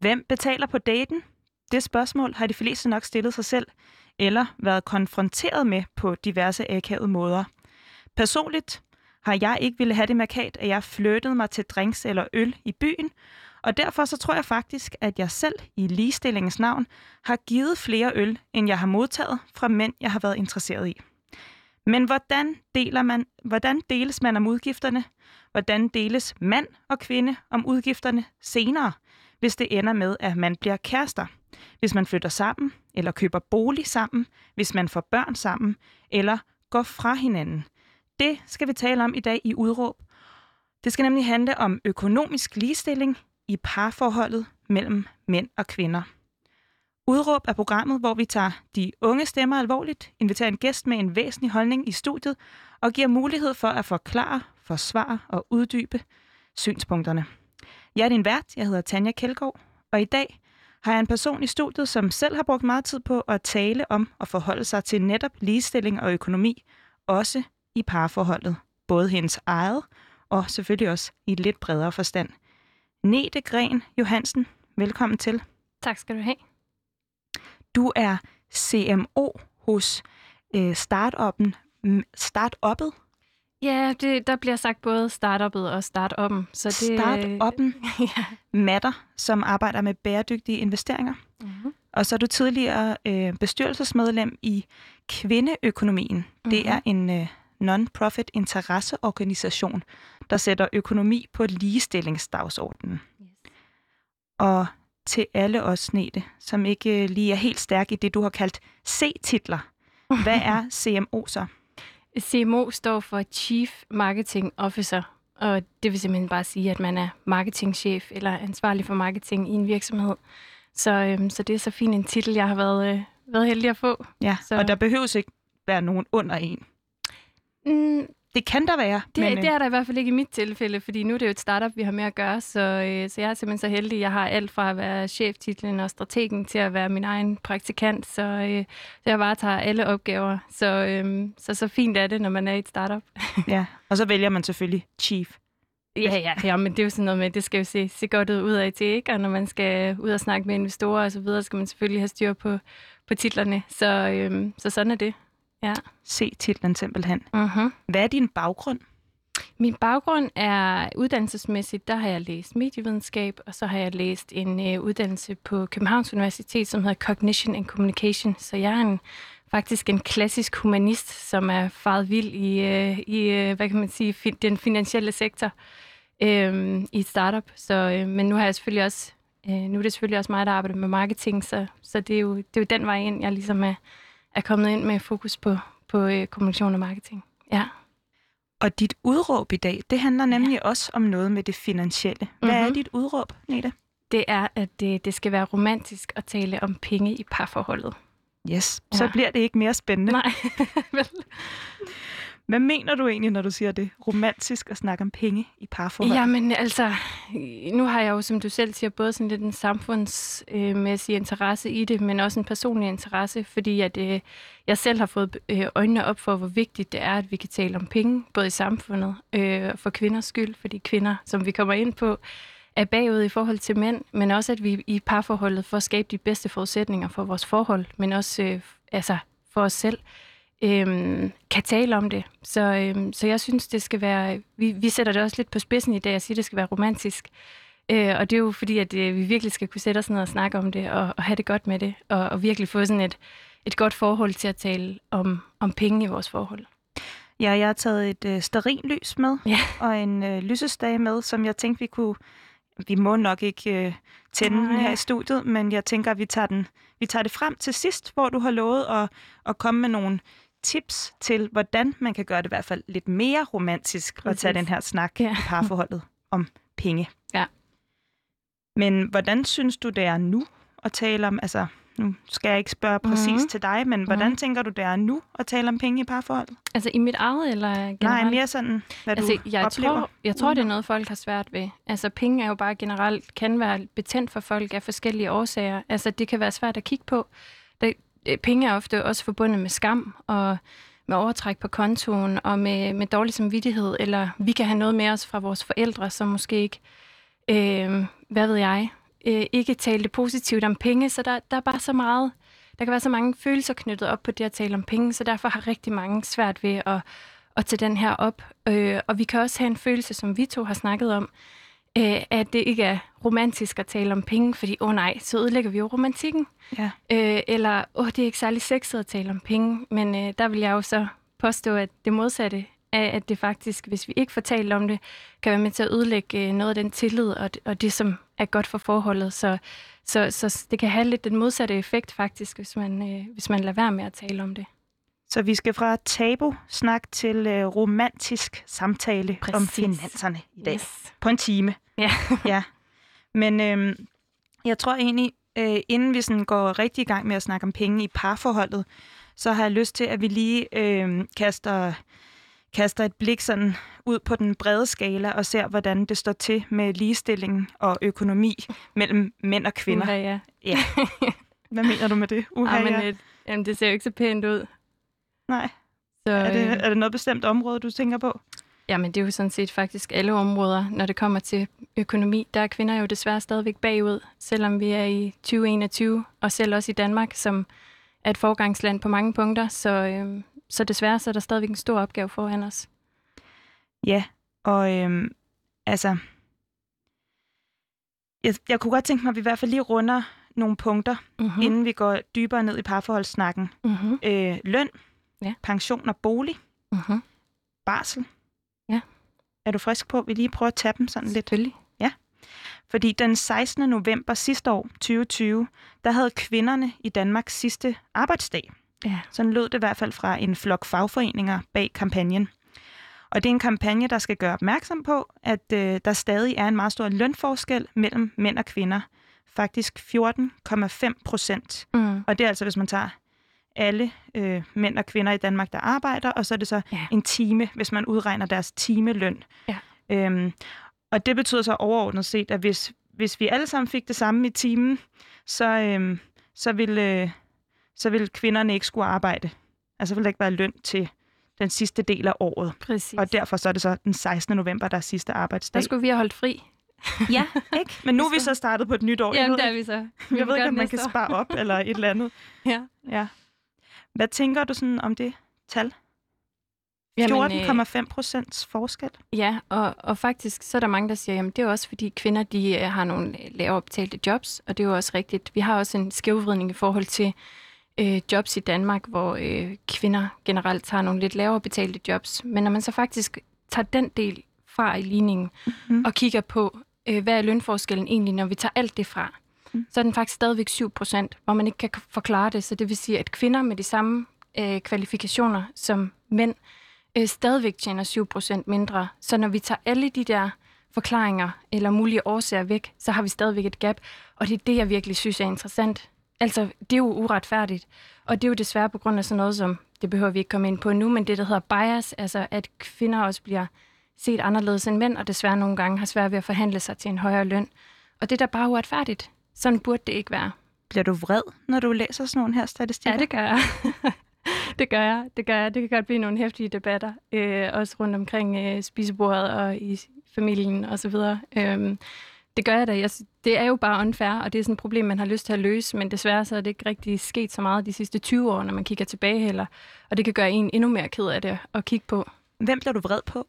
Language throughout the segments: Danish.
Hvem betaler på daten? Det spørgsmål har de fleste nok stillet sig selv, eller været konfronteret med på diverse akavede måder. Personligt har jeg ikke ville have det markat, at jeg flyttede mig til drinks eller øl i byen, og derfor så tror jeg faktisk, at jeg selv i ligestillingens navn har givet flere øl, end jeg har modtaget fra mænd, jeg har været interesseret i. Men hvordan, deler man, hvordan deles man om udgifterne? Hvordan deles mand og kvinde om udgifterne senere, hvis det ender med, at man bliver kærester? Hvis man flytter sammen, eller køber bolig sammen, hvis man får børn sammen, eller går fra hinanden. Det skal vi tale om i dag i Udråb. Det skal nemlig handle om økonomisk ligestilling i parforholdet mellem mænd og kvinder. Udråb er programmet, hvor vi tager de unge stemmer alvorligt, inviterer en gæst med en væsentlig holdning i studiet og giver mulighed for at forklare, forsvare og uddybe synspunkterne. Jeg er din vært, jeg hedder Tanja Kjeldgaard, og i dag har jeg en person i studiet, som selv har brugt meget tid på at tale om og forholde sig til netop ligestilling og økonomi, også i parforholdet. Både hendes eget og selvfølgelig også i et lidt bredere forstand. Nete Gren Johansen, velkommen til. Tak skal du have. Du er CMO hos øh, startuppen, startuppet. Ja, det, der bliver sagt både startuppet og startuppen. Så det, startuppen ja. Matter, som arbejder med bæredygtige investeringer. Mm-hmm. Og så er du tidligere øh, bestyrelsesmedlem i Kvindeøkonomien. Mm-hmm. Det er en øh, non-profit interesseorganisation, der sætter økonomi på ligestillingsdagsordenen. Yes. Og til alle os, Nete, som ikke lige er helt stærk i det, du har kaldt C-titler. Hvad er CMO så? CMO står for Chief Marketing Officer, og det vil simpelthen bare sige, at man er marketingchef eller ansvarlig for marketing i en virksomhed. Så, øhm, så det er så fin en titel, jeg har været, øh, været heldig at få. Ja, så. og der behøves ikke være nogen under en. Mm, det kan der være. Det, men, det er der i hvert fald ikke i mit tilfælde, fordi nu er det jo et startup, vi har med at gøre, så, øh, så jeg er simpelthen så heldig. Jeg har alt fra at være cheftitlen og strategen til at være min egen praktikant, så, øh, så jeg varetager alle opgaver. Så, øh, så så fint er det, når man er i et startup. ja, og så vælger man selvfølgelig chief. Ja, ja, ja, men det er jo sådan noget med, det skal jo se, se godt ud af til, ikke? Og når man skal ud og snakke med investorer og så videre, skal man selvfølgelig have styr på, på titlerne. Så, øh, så sådan er det. Ja. Se titlen simpelthen. Uh-huh. Hvad er din baggrund? Min baggrund er uddannelsesmæssigt, der har jeg læst medievidenskab, og så har jeg læst en øh, uddannelse på Københavns Universitet, som hedder Cognition and Communication. Så jeg er en, faktisk en klassisk humanist, som er faret vild i, øh, i øh, hvad kan man sige, fin, den finansielle sektor øh, i et startup. Så, øh, men nu har jeg selvfølgelig også, øh, nu er det selvfølgelig også mig, der arbejder med marketing, så, så det, er jo, det er jo den vej ind, jeg ligesom er, er kommet ind med fokus på, på øh, kommunikation og marketing. Ja. Og dit udråb i dag, det handler nemlig ja. også om noget med det finansielle. Hvad mm-hmm. er mhm. dit udråb, Neda? Det er, at det, det skal være romantisk at tale om penge i parforholdet. Yes, ja. så bliver det ikke mere spændende. Nej, vel. Hvad mener du egentlig, når du siger det? Romantisk at snakke om penge i parforhold? Jamen altså, nu har jeg jo, som du selv siger, både sådan lidt en samfundsmæssig interesse i det, men også en personlig interesse, fordi at øh, jeg selv har fået øh, øjnene op for, hvor vigtigt det er, at vi kan tale om penge, både i samfundet øh, for kvinders skyld, fordi kvinder, som vi kommer ind på, er bagud i forhold til mænd, men også at vi i parforholdet får skabt skabe de bedste forudsætninger for vores forhold, men også øh, altså for os selv øhm, kan tale om det. Så, øhm, så jeg synes, det skal være... Vi, vi sætter det også lidt på spidsen i dag og siger, det skal være romantisk. Øh, og det er jo fordi, at øh, vi virkelig skal kunne sætte os ned og snakke om det, og, og have det godt med det, og, og virkelig få sådan et, et godt forhold til at tale om, om penge i vores forhold. Ja, jeg har taget et øh, sterinlys med, ja. og en øh, lysestage med, som jeg tænkte, vi kunne... Vi må nok ikke øh, tænde den her i studiet, men jeg tænker, at vi tager, den, vi tager det frem til sidst, hvor du har lovet at, at komme med nogle tips til, hvordan man kan gøre det i hvert fald lidt mere romantisk Præcis. at tage den her snak ja. i parforholdet om penge. Ja. Men hvordan synes du, det er nu at tale om, altså nu skal jeg ikke spørge præcis mm-hmm. til dig, men hvordan mm-hmm. tænker du, det er nu at tale om penge i parforholdet? Altså i mit eget, eller generelt? Nej, mere sådan, hvad altså, du jeg oplever. Tror, jeg tror, det er noget, folk har svært ved. Altså penge er jo bare generelt, kan være betændt for folk af forskellige årsager. Altså det kan være svært at kigge på. Det, Øh, penge er ofte også forbundet med skam og med overtræk på kontoen og med, med dårlig samvittighed, eller vi kan have noget med os fra vores forældre, som måske ikke, øh, hvad ved jeg, øh, ikke talte positivt om penge, så der, der er bare så meget, der kan være så mange følelser knyttet op på det at tale om penge, så derfor har rigtig mange svært ved at, at tage den her op. Øh, og vi kan også have en følelse, som vi to har snakket om, øh, at det ikke er romantisk at tale om penge, fordi, åh oh nej, så ødelægger vi jo romantikken. Ja. Øh, eller, åh, oh, det er ikke særlig sexet at tale om penge, men øh, der vil jeg jo så påstå, at det modsatte af, at det faktisk, hvis vi ikke får talt om det, kan være med til at ødelægge øh, noget af den tillid og, og det, som er godt for forholdet. Så, så, så det kan have lidt den modsatte effekt faktisk, hvis man, øh, hvis man lader være med at tale om det. Så vi skal fra tabu-snak til øh, romantisk samtale Præcis. om finanserne i dag. Yes. På en time. Ja. ja. Men øh, jeg tror egentlig, øh, inden vi sådan går rigtig i gang med at snakke om penge i parforholdet, så har jeg lyst til, at vi lige øh, kaster, kaster et blik sådan ud på den brede skala og ser, hvordan det står til med ligestilling og økonomi mellem mænd og kvinder. Uha, ja. ja. Hvad mener du med det? Uha, Ja, men, ja. jamen, det ser jo ikke så pænt ud. Nej. Så, Er det, øh, er det noget bestemt område, du tænker på? Jamen, det er jo sådan set faktisk alle områder, når det kommer til økonomi. Der er kvinder jo desværre stadigvæk bagud, selvom vi er i 2021, og selv også i Danmark, som er et forgangsland på mange punkter. Så, øh, så desværre så er der stadigvæk en stor opgave foran os. Ja, og øhm, altså... Jeg, jeg kunne godt tænke mig, at vi i hvert fald lige runder nogle punkter, mm. Mm-hmm. inden vi går dybere ned i parforholdssnakken. Mm-hmm. Øh, løn, Ja. pension og bolig, Mm-hmm. barsel. Ja. Er du frisk på, at vi lige prøver at tage dem sådan lidt? Selvfølgelig. Fordi den 16. november sidste år, 2020, der havde kvinderne i Danmark sidste arbejdsdag. Ja. Sådan lød det i hvert fald fra en flok fagforeninger bag kampagnen. Og det er en kampagne, der skal gøre opmærksom på, at øh, der stadig er en meget stor lønforskel mellem mænd og kvinder. Faktisk 14,5 procent. Mm. Og det er altså, hvis man tager alle øh, mænd og kvinder i Danmark, der arbejder, og så er det så Ja. en time, hvis man udregner deres timeløn. Ja. Øhm, og det betyder så overordnet set, at hvis, hvis vi alle sammen fik det samme i timen, så, øhm, så, ville, øh, så ville kvinderne ikke skulle arbejde. Altså ville der ikke være løn til den sidste del af året. Præcis. Og derfor så er det så den 16. november, der er sidste der arbejdsdag. skulle vi have holdt fri. Ja, ikke? Men nu er vi så startet på et nyt år. Jeg Jamen, ved der er vi så. jeg Vi ved vil ikke om man kan spare op eller et eller andet. Ja. Ja. Hvad tænker du sådan om det tal? Jamen, øh, 14,5 procents forskel. Ja, og, og faktisk så er der mange, der siger, at det er også fordi kvinder de øh, har nogle lavere betalte jobs, og det er jo også rigtigt. Vi har også en skævvridning i forhold til øh, jobs i Danmark, hvor øh, kvinder generelt har nogle lidt lavere betalte jobs. Men når man så faktisk tager den del fra i ligningen Mhm. og kigger på, øh, hvad er lønforskellen egentlig, når vi tager alt det fra, Mm. så er den faktisk stadigvæk 7 procent, hvor man ikke kan forklare det. Så det vil sige, at kvinder med de samme øh, kvalifikationer som mænd, øh, stadigvæk tjener 7 procent mindre. Så når vi tager alle de der forklaringer eller mulige årsager væk, så har vi stadigvæk et gap. Og det er det, jeg virkelig synes er interessant. Altså, det er jo uretfærdigt. Og det er jo desværre på grund af sådan noget som, det behøver vi ikke komme ind på nu, men det, der hedder bias, altså at kvinder også bliver set anderledes end mænd, og desværre nogle gange har svært ved at forhandle sig til en højere løn. Og det er da bare uretfærdigt. Sådan burde det ikke være. Bliver du vred, når du læser sådan nogle her statistikker? Ja, det gør jeg. det gør jeg. Det gør jeg. Det kan godt blive nogle hæftige debatter, øh, også rundt omkring øh, spisebordet og i familien og så videre. Øhm, det gør jeg da. Jeg, det er jo bare unfair, og det er sådan et problem, man har lyst til at løse, men desværre så er det ikke rigtig sket så meget de sidste 20 år, når man kigger tilbage heller. Og det kan gøre en endnu mere ked af det at kigge på. Hvem bliver du vred på?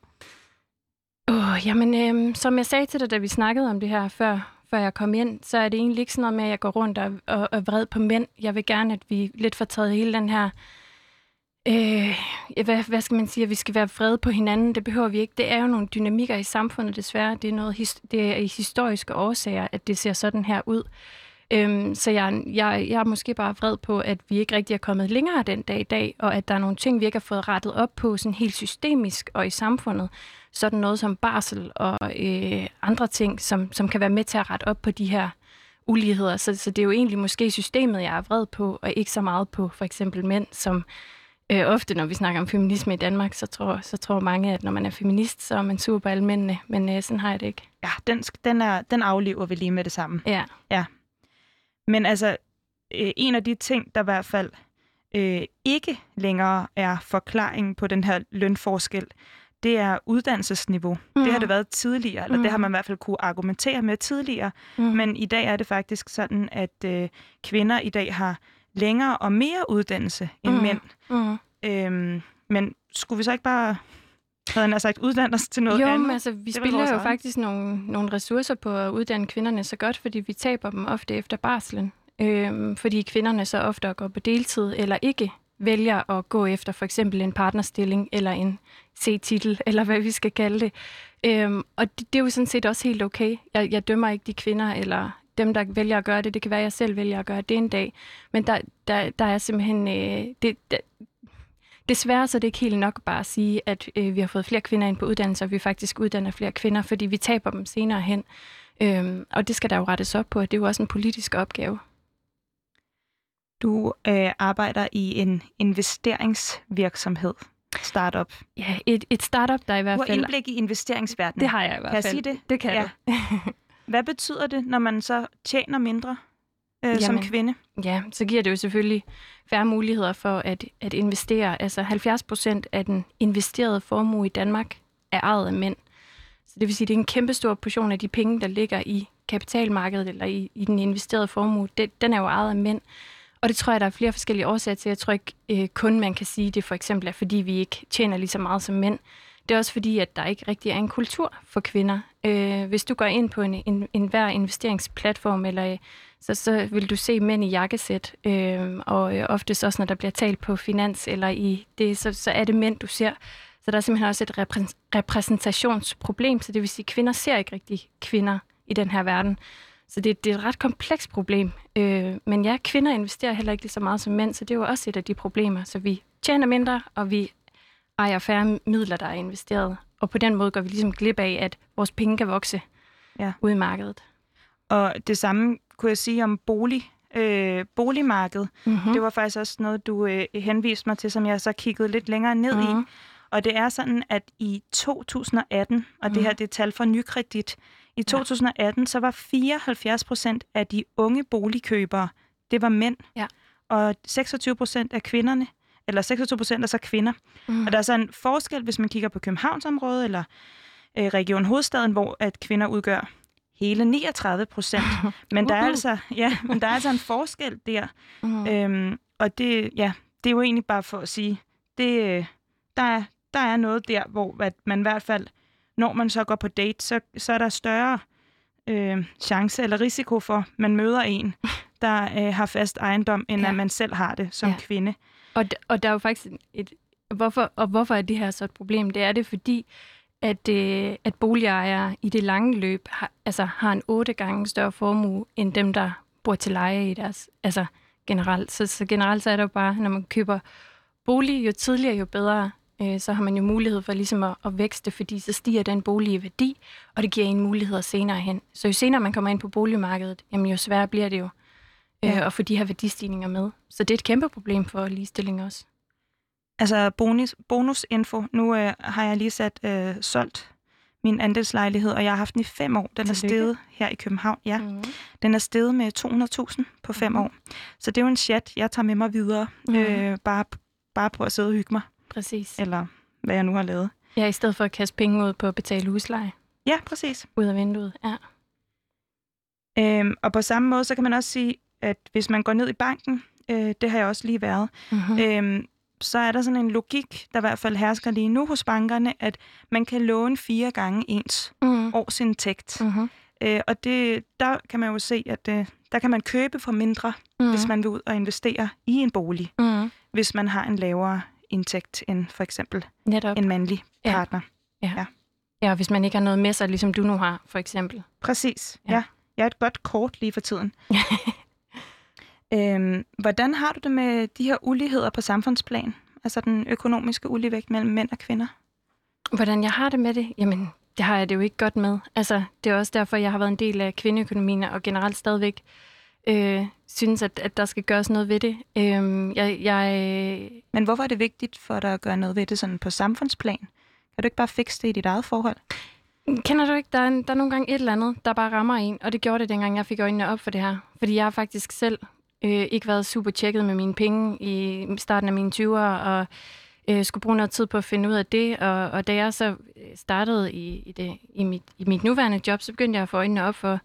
Åh, oh, jamen, øhm, som jeg sagde til dig, da vi snakkede om det her før, før jeg kom ind, så er det egentlig ikke sådan noget med, at jeg går rundt og, og, og vred på mænd. Jeg vil gerne, at vi lidt får taget hele den her... Øh, hvad, hvad skal man sige? At vi skal være vrede på hinanden. Det behøver vi ikke. Det er jo nogle dynamikker i samfundet, desværre. Det er, noget, det er i historiske årsager, at det ser sådan her ud. Øhm, så jeg, jeg, jeg er måske bare vred på, at vi ikke rigtig er kommet længere den dag i dag, og at der er nogle ting, vi ikke har fået rettet op på sådan helt systemisk og i samfundet. Sådan noget som barsel og øh, andre ting, som, som kan være med til at rette op på de her uligheder. Så, så det er jo egentlig måske systemet, jeg er vred på, og ikke så meget på for eksempel mænd, som øh, ofte, når vi snakker om feminisme i Danmark, så tror, så tror mange, at når man er feminist, så er man sur på alle mændene. Men øh, sådan har jeg det ikke. Ja, den, den, er, den aflever vi lige med det samme. Ja. Men altså, øh, en af de ting, der i hvert fald øh, ikke længere er forklaringen på den her lønforskel, det er uddannelsesniveau. Mm. Det har det været tidligere, eller mm. det har man i hvert fald kunne argumentere med tidligere. Mm. Men i dag er det faktisk sådan, at øh, kvinder i dag har længere og mere uddannelse end mm. mænd. Mm. Øhm, men skulle vi så ikke bare havde han sagt, uddanne os til noget jo, andet? Jo, altså, vi spiller jo faktisk nogle, nogle ressourcer på at uddanne kvinderne så godt, fordi vi taber dem ofte efter barslen. Øhm, fordi kvinderne så ofte går på deltid, eller ikke vælger at gå efter for eksempel en partnerstilling, eller en C-titel, eller hvad vi skal kalde det. Øhm, og det, det er jo sådan set også helt okay. Jeg, jeg dømmer ikke de kvinder, eller dem, der vælger at gøre det. Det kan være, at jeg selv vælger at gøre det en dag. Men der, der, der er simpelthen... Øh, det, der, Desværre så er det ikke helt nok bare at sige, at øh, vi har fået flere kvinder ind på uddannelse, og vi faktisk uddanner flere kvinder, fordi vi taber dem senere hen. Øhm, og det skal der jo rettes op på, det er jo også en politisk opgave. Du øh, arbejder i en investeringsvirksomhed, startup. Ja, et, et startup, der i hvert fald... Du har indblik i investeringsverdenen. Det har jeg i hvert fald. Kan jeg sige det? Det kan ja. du. Hvad betyder det, når man så tjener mindre? Øh, Jamen, som kvinde. Ja, så giver det jo selvfølgelig færre muligheder for at, at investere. Altså 70 procent af den investerede formue i Danmark er ejet af mænd. Så det vil sige, at det er en kæmpe stor portion af de penge, der ligger i kapitalmarkedet eller i, i den investerede formue. Det, den er jo ejet af mænd. Og det tror jeg, der er flere forskellige årsager til. Jeg tror ikke øh, kun, man kan sige, det for eksempel er, fordi vi ikke tjener lige så meget som mænd. Det er også fordi, at der ikke rigtig er en kultur for kvinder. Øh, hvis du går ind på en, en, en hver investeringsplatform eller så, så vil du se mænd i jakkesæt, øh, og øh, oftest også, når der bliver talt på finans eller i det, så, så er det mænd, du ser. Så der er simpelthen også et repræ- repræsentationsproblem, så det vil sige, at kvinder ser ikke rigtig kvinder i den her verden. Så det, det er et ret komplekst problem. Øh, men ja, kvinder investerer heller ikke lige så meget som mænd, så det er jo også et af de problemer. Så vi tjener mindre, og vi ejer færre midler, der er investeret. Og på den måde går vi ligesom glip af, at vores penge kan vokse ja. ud i markedet. Og det samme kunne jeg sige om bolig, øh, boligmarkedet. Mm-hmm. Det var faktisk også noget, du øh, henviste mig til, som jeg så kiggede lidt længere ned mm-hmm. i. Og det er sådan, at i 2018, og mm-hmm. det her mhm. det er tal fra Nykredit, i 2018 ja. så var 74 procent af de unge boligkøbere, det var mænd. Ja. Og 26 procent af kvinderne, eller 26 procent er så kvinder. Mm. Og der er så en forskel, hvis man kigger på Københavnsområdet eller øh, Region Hovedstaden, hvor at kvinder udgør hele 39 procent. Men der er altså, ja, men der er altså en forskel der. Uh-huh. Øhm, og det, ja, det er jo egentlig bare for at sige, det, der, er, der er noget der, hvor at man i hvert fald, når man så går på date, så, så er der større øh, chance eller risiko for, at man møder en, der øh, har fast ejendom, end ja. at man selv har det som ja. kvinde. Og, og der er jo faktisk et... Hvorfor, og hvorfor er det her så et problem? Det er det, fordi at, øh, at boligejere i det lange løb har, altså, har en otte gange større formue end dem, der bor til leje i deres, altså generelt. Så, så generelt så er det jo bare, når man køber bolig, jo tidligere, jo bedre, øh, så har man jo mulighed for ligesom at, at vækste, fordi så stiger den bolig i værdi, og det giver en muligheder senere hen. Så jo senere man kommer ind på boligmarkedet, jamen jo sværere bliver det jo øh, ja. at få de her værdistigninger med. Så det er et kæmpe problem for ligestilling også. Altså bonus, bonusinfo. Nu øh, har jeg lige sat øh, solgt min andelslejlighed, og jeg har haft den i fem år. Den er steget her i København. Ja, mm. Den er steget med 200.000 på fem mm. år. Så det er jo en chat, jeg tager med mig videre. Mm. Øh, bare, bare på at sidde og hygge mig. Præcis. Eller hvad jeg nu har lavet. Ja, i stedet for at kaste penge ud på at betale husleje. Ja, præcis. Ud af vinduet, ja. Øhm, og på samme måde, så kan man også sige, at hvis man går ned i banken, øh, det har jeg også lige været, mm-hmm. øhm, så er der sådan en logik, der i hvert fald hersker lige nu hos bankerne, at man kan låne fire gange ens mm. årsindtægt. Mm-hmm. Øh, og det, der kan man jo se, at øh, der kan man købe for mindre, mm. hvis man vil ud og investere i en bolig, mm. hvis man har en lavere indtægt end for eksempel Netop. en mandlig partner. Ja. Ja. ja. ja, hvis man ikke har noget med sig, ligesom du nu har, for eksempel. Præcis, ja. ja. Jeg er et godt kort lige for tiden. Øhm, hvordan har du det med de her uligheder på samfundsplan? Altså den økonomiske uligevægt mellem mænd og kvinder? Hvordan jeg har det med det? Jamen, det har jeg det jo ikke godt med. Altså, det er også derfor, jeg har været en del af kvindeøkonomien, og generelt stadigvæk øh, synes, at, at der skal gøres noget ved det. Øh, jeg, jeg... Men hvorfor er det vigtigt for dig at gøre noget ved det sådan på samfundsplan? Kan du ikke bare fikse det i dit eget forhold? Kender du ikke, der er, der er nogle gange et eller andet, der bare rammer en, og det gjorde det, dengang jeg fik øjnene op for det her. Fordi jeg har faktisk selv øh, ikke været super tjekket med mine penge i starten af mine 20'ere, og øh, skulle bruge noget tid på at finde ud af det. Og, og da jeg så øh, startede i, i, det, i, mit, i mit nuværende job, så begyndte jeg at få øjnene op for,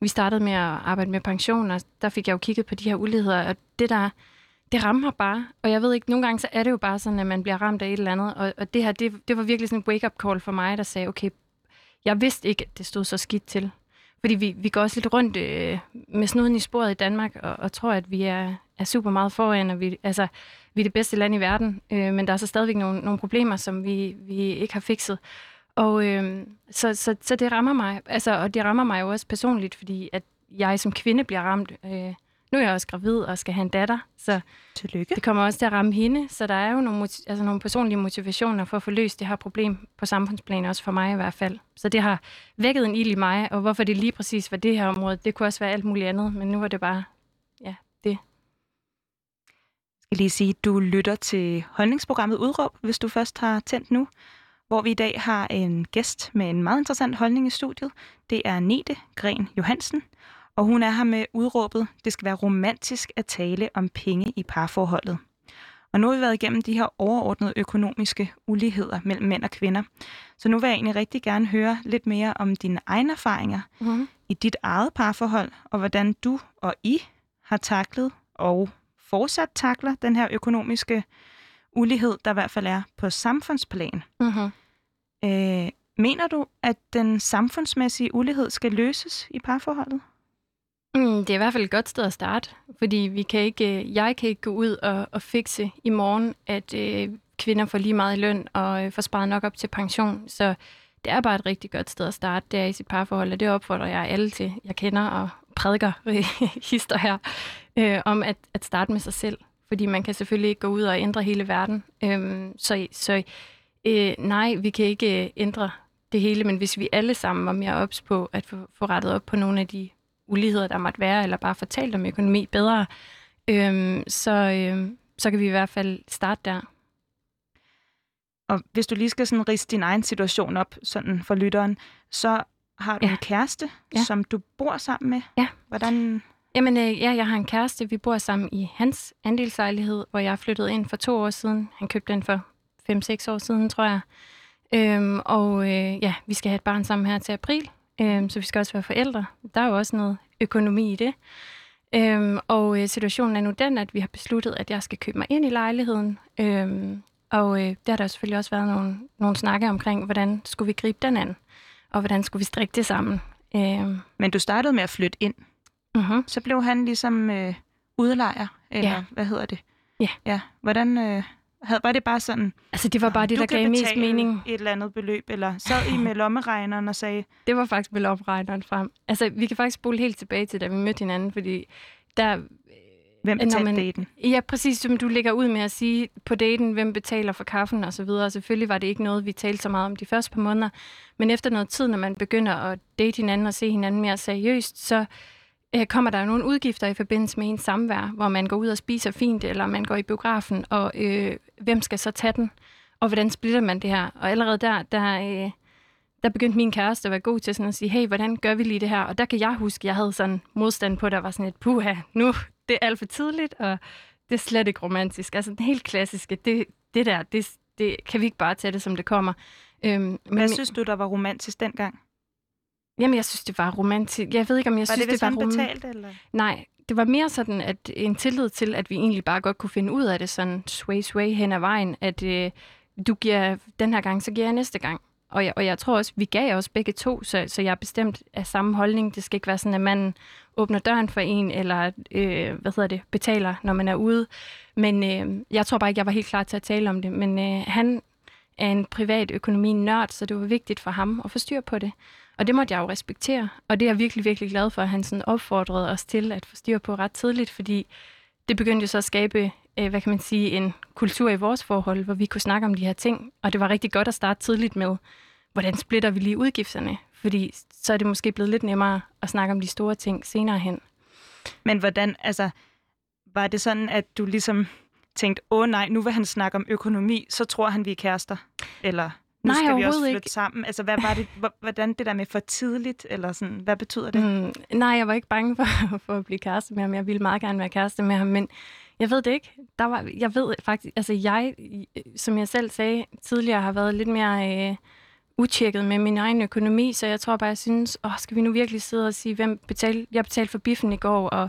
vi startede med at arbejde med pension, og der fik jeg jo kigget på de her uligheder, og det der, det rammer bare. Og jeg ved ikke, nogle gange så er det jo bare sådan, at man bliver ramt af et eller andet, og, og det her, det, det var virkelig sådan en wake-up call for mig, der sagde, okay, jeg vidste ikke, at det stod så skidt til. Fordi vi, vi går også lidt rundt øh, med snuden i sporet i Danmark, og, og tror, at vi er, er super meget foran, og vi, altså, vi er det bedste land i verden. Øh, men der er så stadigvæk nogle, nogle problemer, som vi, vi ikke har fikset. Og øh, så, så, så det rammer mig, altså, og det rammer mig jo også personligt, fordi at jeg som kvinde bliver ramt. Øh, nu er jeg også gravid og skal have en datter, så Tillykke. det kommer også til at ramme hende. Så der er jo nogle, altså nogle personlige motivationer for at få løst det her problem på samfundsplan, også for mig i hvert fald. Så det har vækket en ild i mig, og hvorfor det lige præcis var det her område, det kunne også være alt muligt andet, men nu var det bare, ja, det. Skal lige sige, at du lytter til holdningsprogrammet Udråb, hvis du først har tændt nu, hvor vi i dag har en gæst med en meget interessant holdning i studiet. Det er Nete Gren Johansen, og hun er her med udråbet, det skal være romantisk at tale om penge i parforholdet. Og nu har vi været igennem de her overordnede økonomiske uligheder mellem mænd og kvinder. Så nu vil jeg egentlig rigtig gerne høre lidt mere om dine egne erfaringer Mm-hmm. i dit eget parforhold, og hvordan du og I har taklet og fortsat takler den her økonomiske ulighed, der i hvert fald er på samfundsplan. Mm-hmm. Øh, mener du, at den samfundsmæssige ulighed skal løses i parforholdet? Mm, det er i hvert fald et godt sted at starte, fordi vi kan ikke, øh, jeg kan ikke gå ud og, og fikse i morgen, at øh, kvinder får lige meget i løn og øh, får sparet nok op til pension. Så det er bare et rigtig godt sted at starte, det er i sit parforhold, og det opfordrer jeg alle til. Jeg kender og prædiker hister her, øh, om at, at starte med sig selv. Fordi man kan selvfølgelig ikke gå ud og ændre hele verden. Øh, så så øh, nej, vi kan ikke øh, ændre det hele, men hvis vi alle sammen var mere ops på at få, få rettet op på nogle af de uligheder, der måtte være, eller bare fortalt om økonomi bedre, øhm, så, øhm, så kan vi i hvert fald starte der. Og hvis du lige skal sådan riste din egen situation op sådan for lytteren, så har du Ja. en kæreste, Ja. som du bor sammen med. Ja. Hvordan Jamen, øh, ja, jeg har en kæreste. Vi bor sammen i hans andelslejlighed, hvor jeg flyttede ind for to år siden. Han købte den for 5-6 år siden, tror jeg. Øhm, og øh, ja, vi skal have et barn sammen her til april, øhm, så vi skal også være forældre. Der er jo også noget økonomi i det. Øhm, og øh, situationen er nu den, at vi har besluttet, at jeg skal købe mig ind i lejligheden. Øhm, og øh, der har der selvfølgelig også været nogle, nogle snakke omkring, hvordan skulle vi gribe den an, og hvordan skulle vi strikke det sammen. Øhm, Men du startede med at flytte ind. uh-huh. Så blev han ligesom øh, udlejer, eller Ja. hvad hedder det? Ja. ja. Hvordan øh, var det bare sådan, Altså, det var bare det, der gav mest mening. et eller andet beløb, eller sad I med lommeregneren og sagde, Det var faktisk vel opregneren frem. Altså, vi kan faktisk spole helt tilbage til, da vi mødte hinanden, fordi der... hvem Når betalte man- daten? Ja, præcis som du lægger ud med at sige på daten, hvem betaler for kaffen og så videre. Selvfølgelig var det ikke noget, vi talte så meget om de første par måneder. Men efter noget tid, når man begynder at date hinanden og se hinanden mere seriøst, så øh, kommer der jo nogle udgifter i forbindelse med ens samvær, hvor man går ud og spiser fint, eller man går i biografen, og øh, hvem skal så tage den? Og hvordan splitter man det her? Og allerede der, der, øh, der begyndte min kæreste at være god til sådan at sige, hey, hvordan gør vi lige det her? Og der kan jeg huske, jeg havde sådan modstand på, der var sådan et, puha, nu det er alt for tidligt, og det er slet ikke romantisk. Altså den helt klassiske, det, det der, det, det kan vi ikke bare tage det, som det kommer. Øhm, men, Hvad synes du, der var romantisk dengang? Jamen, jeg synes, det var romantisk. Jeg ved ikke, om jeg Var synes, det, det var han rom- betalte? Eller? Nej, det var mere sådan, at en tillid til, at vi egentlig bare godt kunne finde ud af det sådan sway, sway hen ad vejen, at øh, du giver den her gang, så giver jeg næste gang. Og jeg, og jeg tror også, vi gav os begge to, så, så jeg er bestemt af samme holdning. Det skal ikke være sådan, at man åbner døren for en, eller øh, hvad hedder det, betaler, når man er ude. Men øh, jeg tror bare ikke, jeg var helt klar til at tale om det. Men øh, han er en privat økonomi-nørd, så det var vigtigt for ham at få styr på det. Og det måtte jeg jo respektere. Og det er jeg virkelig, virkelig glad for, at han sådan opfordrede os til at få styr på ret tidligt, fordi det begyndte jo så at skabe, øh, hvad kan man sige, en kultur i vores forhold, hvor vi kunne snakke om de her ting. Og det var rigtig godt at starte tidligt med, hvordan splitter vi lige udgifterne? Fordi så er det måske blevet lidt nemmere at snakke om de store ting senere hen. Men hvordan, altså, var det sådan, at du ligesom tænkte, åh nej, nu vil han snakke om økonomi, så tror han, vi er kærester? Eller nu Nej, skal vi også flytte ikke. sammen. Altså, hvad var det, hvor- hvordan det der med for tidligt, eller sådan, hvad betyder det? Mm, nej, jeg var ikke bange for, for at blive kæreste med ham. Jeg ville meget gerne være kæreste med ham, men jeg ved det ikke. Der var, jeg ved faktisk, altså jeg, som jeg selv sagde tidligere, har været lidt mere øh, utjekket med min egen økonomi, så jeg tror bare, jeg synes, åh, skal vi nu virkelig sidde og sige, hvem betalte, jeg betalte for biffen i går, og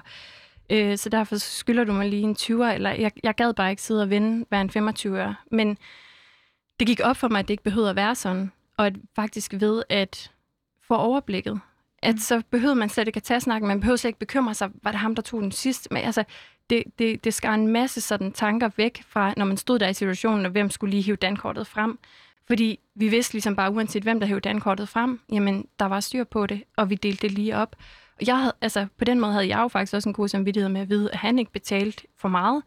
øh, så derfor skylder du mig lige en 20'er, eller jeg, jeg gad bare ikke sidde og vinde hver en 25'er. Men det gik op for mig, at det ikke behøvede at være sådan, og at faktisk ved at få overblikket, at så behøvede man slet ikke at tage snakken, man behøvede slet ikke bekymre sig, var det ham, der tog den sidste? Men altså, det, det, det skar en masse sådan tanker væk fra, når man stod der i situationen, og hvem skulle lige hive dankortet frem. Fordi vi vidste ligesom bare, uanset hvem der hævde dankortet frem, jamen, der var styr på det, og vi delte det lige op. Og jeg havde, altså, på den måde havde jeg jo faktisk også en god samvittighed med at vide, at han ikke betalte for meget,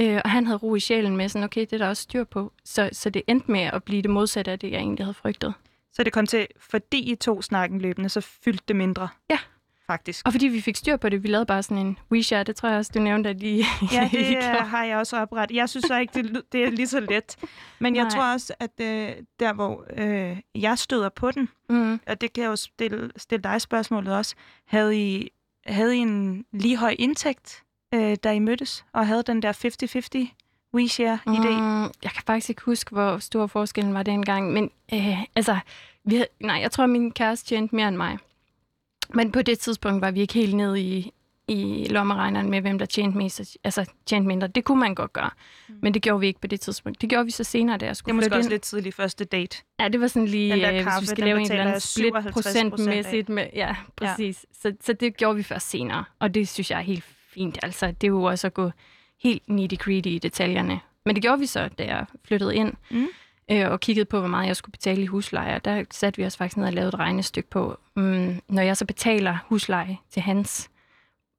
øh, og han havde ro i sjælen med sådan, okay, det er der også styr på. Så, så det endte med at blive det modsatte af det, jeg egentlig havde frygtet. Så det kom til, fordi I to snakken løbende, så fyldte det mindre? Ja. Faktisk. Og fordi vi fik styr på det, vi lavede bare sådan en WeChat, det tror jeg også, du nævnte, at I, Ja, det har jeg også opret. Jeg synes så ikke, det, det er lige så let. Men jeg Nej. tror også, at øh, der, hvor øh, jeg støder på den, Mm. og det kan jeg jo stille, stille dig spørgsmålet også, havde I, havde I en lige høj indtægt, øh, da I mødtes, og havde den der 50-50 WeShare-idé? Mm, jeg kan faktisk ikke huske, hvor stor forskellen var dengang, men øh, altså, vi havde, nej, jeg tror, min kæreste tjente mere end mig. Men på det tidspunkt var vi ikke helt nede i, i lommeregneren med, hvem der tjente mest, altså tjente mindre. Det kunne man godt gøre, mm. men det gjorde vi ikke på det tidspunkt. Det gjorde vi så senere, da jeg Det er skulle måske også ind. lidt tidlig første date. Ja, det var sådan lige, Den der øh, hvis kaffe, vi skal lave en eller anden split 57% af. procentmæssigt. Med, ja, præcis. Ja. Så, så det gjorde vi først senere, og det synes jeg er helt fint. Altså, det er jo også at gå helt nitty-gritty i detaljerne. Men det gjorde vi så, da jeg flyttede ind, Mm. øh, og kiggede på, hvor meget jeg skulle betale i husleje. Der satte vi os faktisk ned og lavede et regnestykke på, mm, når jeg så betaler husleje til hans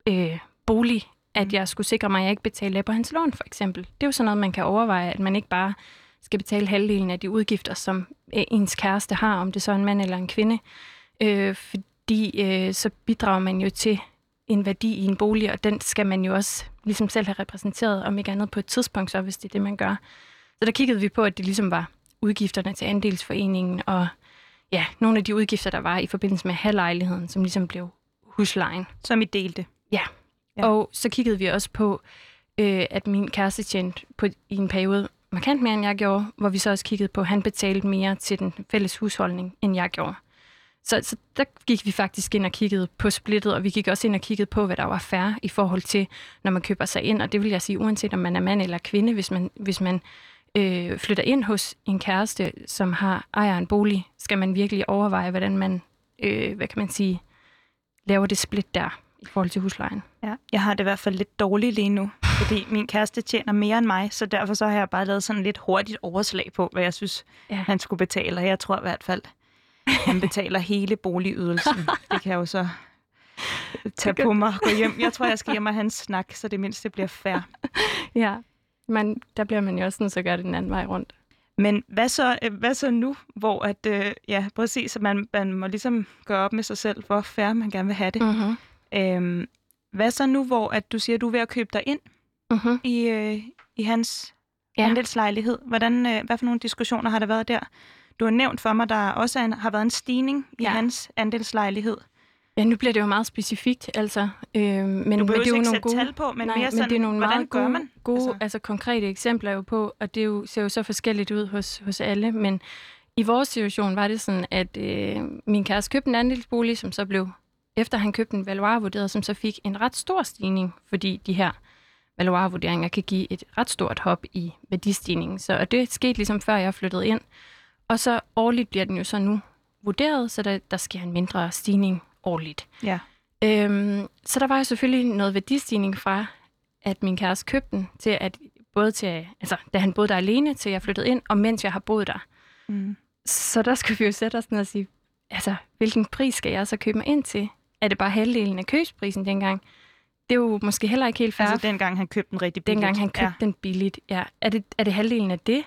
øh, bolig, at Mm. jeg skulle sikre mig, at jeg ikke betaler på hans lån, for eksempel. Det er jo sådan noget, man kan overveje, at man ikke bare skal betale halvdelen af de udgifter, som øh, ens kæreste har, om det så er en mand eller en kvinde. Øh, fordi øh, så bidrager man jo til en værdi i en bolig, og den skal man jo også ligesom selv have repræsenteret, om ikke andet på et tidspunkt, så hvis det er det, man gør. Så der kiggede vi på, at det ligesom var udgifterne til andelsforeningen, og ja, nogle af de udgifter, der var i forbindelse med halvlejligheden, som ligesom blev huslejen. Som I delte. Ja. Ja. Og så kiggede vi også på, øh, at min kæreste tjente på, i en periode markant mere, end jeg gjorde, hvor vi så også kiggede på, at han betalte mere til den fælles husholdning, end jeg gjorde. Så, så der gik vi faktisk ind og kiggede på splittet, og vi gik også ind og kiggede på, hvad der var fair i forhold til, når man køber sig ind. Og det vil jeg sige, uanset om man er mand eller kvinde, hvis man, hvis man øh, flytter ind hos en kæreste, som har ejer en bolig, skal man virkelig overveje, hvordan man, øh, hvad kan man sige, laver det split der i forhold til huslejen. Ja. Jeg har det i hvert fald lidt dårligt lige nu, fordi min kæreste tjener mere end mig, så derfor så har jeg bare lavet sådan lidt hurtigt overslag på, hvad jeg synes, Ja. han skulle betale. Og jeg tror i hvert fald, han betaler hele boligydelsen. Det kan jeg jo så tage på mig og gå hjem. Jeg tror, jeg skal hjem og have en snak, så det mindste bliver fair. Ja, men der bliver man jo også til at gøre det den anden vej rundt. Men hvad så, øh, hvad så nu, hvor at, øh, ja, præcis, at man, man må ligesom gøre op med sig selv, hvor fair man gerne vil have det. Mm-hmm. Øhm, hvad så nu, hvor at du siger, at du er ved at købe dig ind Mm-hmm. i, øh, i hans ja. andelslejlighed? Hvordan, øh, hvad for nogle diskussioner har der været der? Du har nævnt for mig, der også en, har været en stigning i Ja. hans andelslejlighed. Ja, nu bliver det jo meget specifikt, altså. Øh, men, Du men behøver det er jo ikke nogle sætte gode, tal på, men nej, mere sådan, men det er nogle hvordan meget gør man? gode altså. Altså- altså konkrete eksempler jo på, og det er jo, ser jo så forskelligt ud hos, hos alle, men i vores situation var det sådan, at øh, min kæreste købte en andelsbolig, som så blev, efter han købte en valuarvurderet, som så fik en ret stor stigning, fordi de her valuarvurderinger kan give et ret stort hop i værdistigningen. Så og det skete ligesom før jeg flyttede ind. Og så årligt bliver den jo så nu vurderet, så der, der sker en mindre stigning årligt. Ja. Øhm, så der var jo selvfølgelig noget værdistigning fra, at min kæreste købte den, til at både til, altså, da han boede der alene, til jeg flyttede ind, og mens jeg har boet der. Mm. Så der skulle vi jo sætte os ned og sige, altså, hvilken pris skal jeg så købe mig ind til? Er det bare halvdelen af købsprisen dengang? Det er jo måske heller ikke helt fair. Altså dengang han købte den rigtig billigt. dengang han købte ja. den billigt. Ja. Er, det, er det halvdelen af det?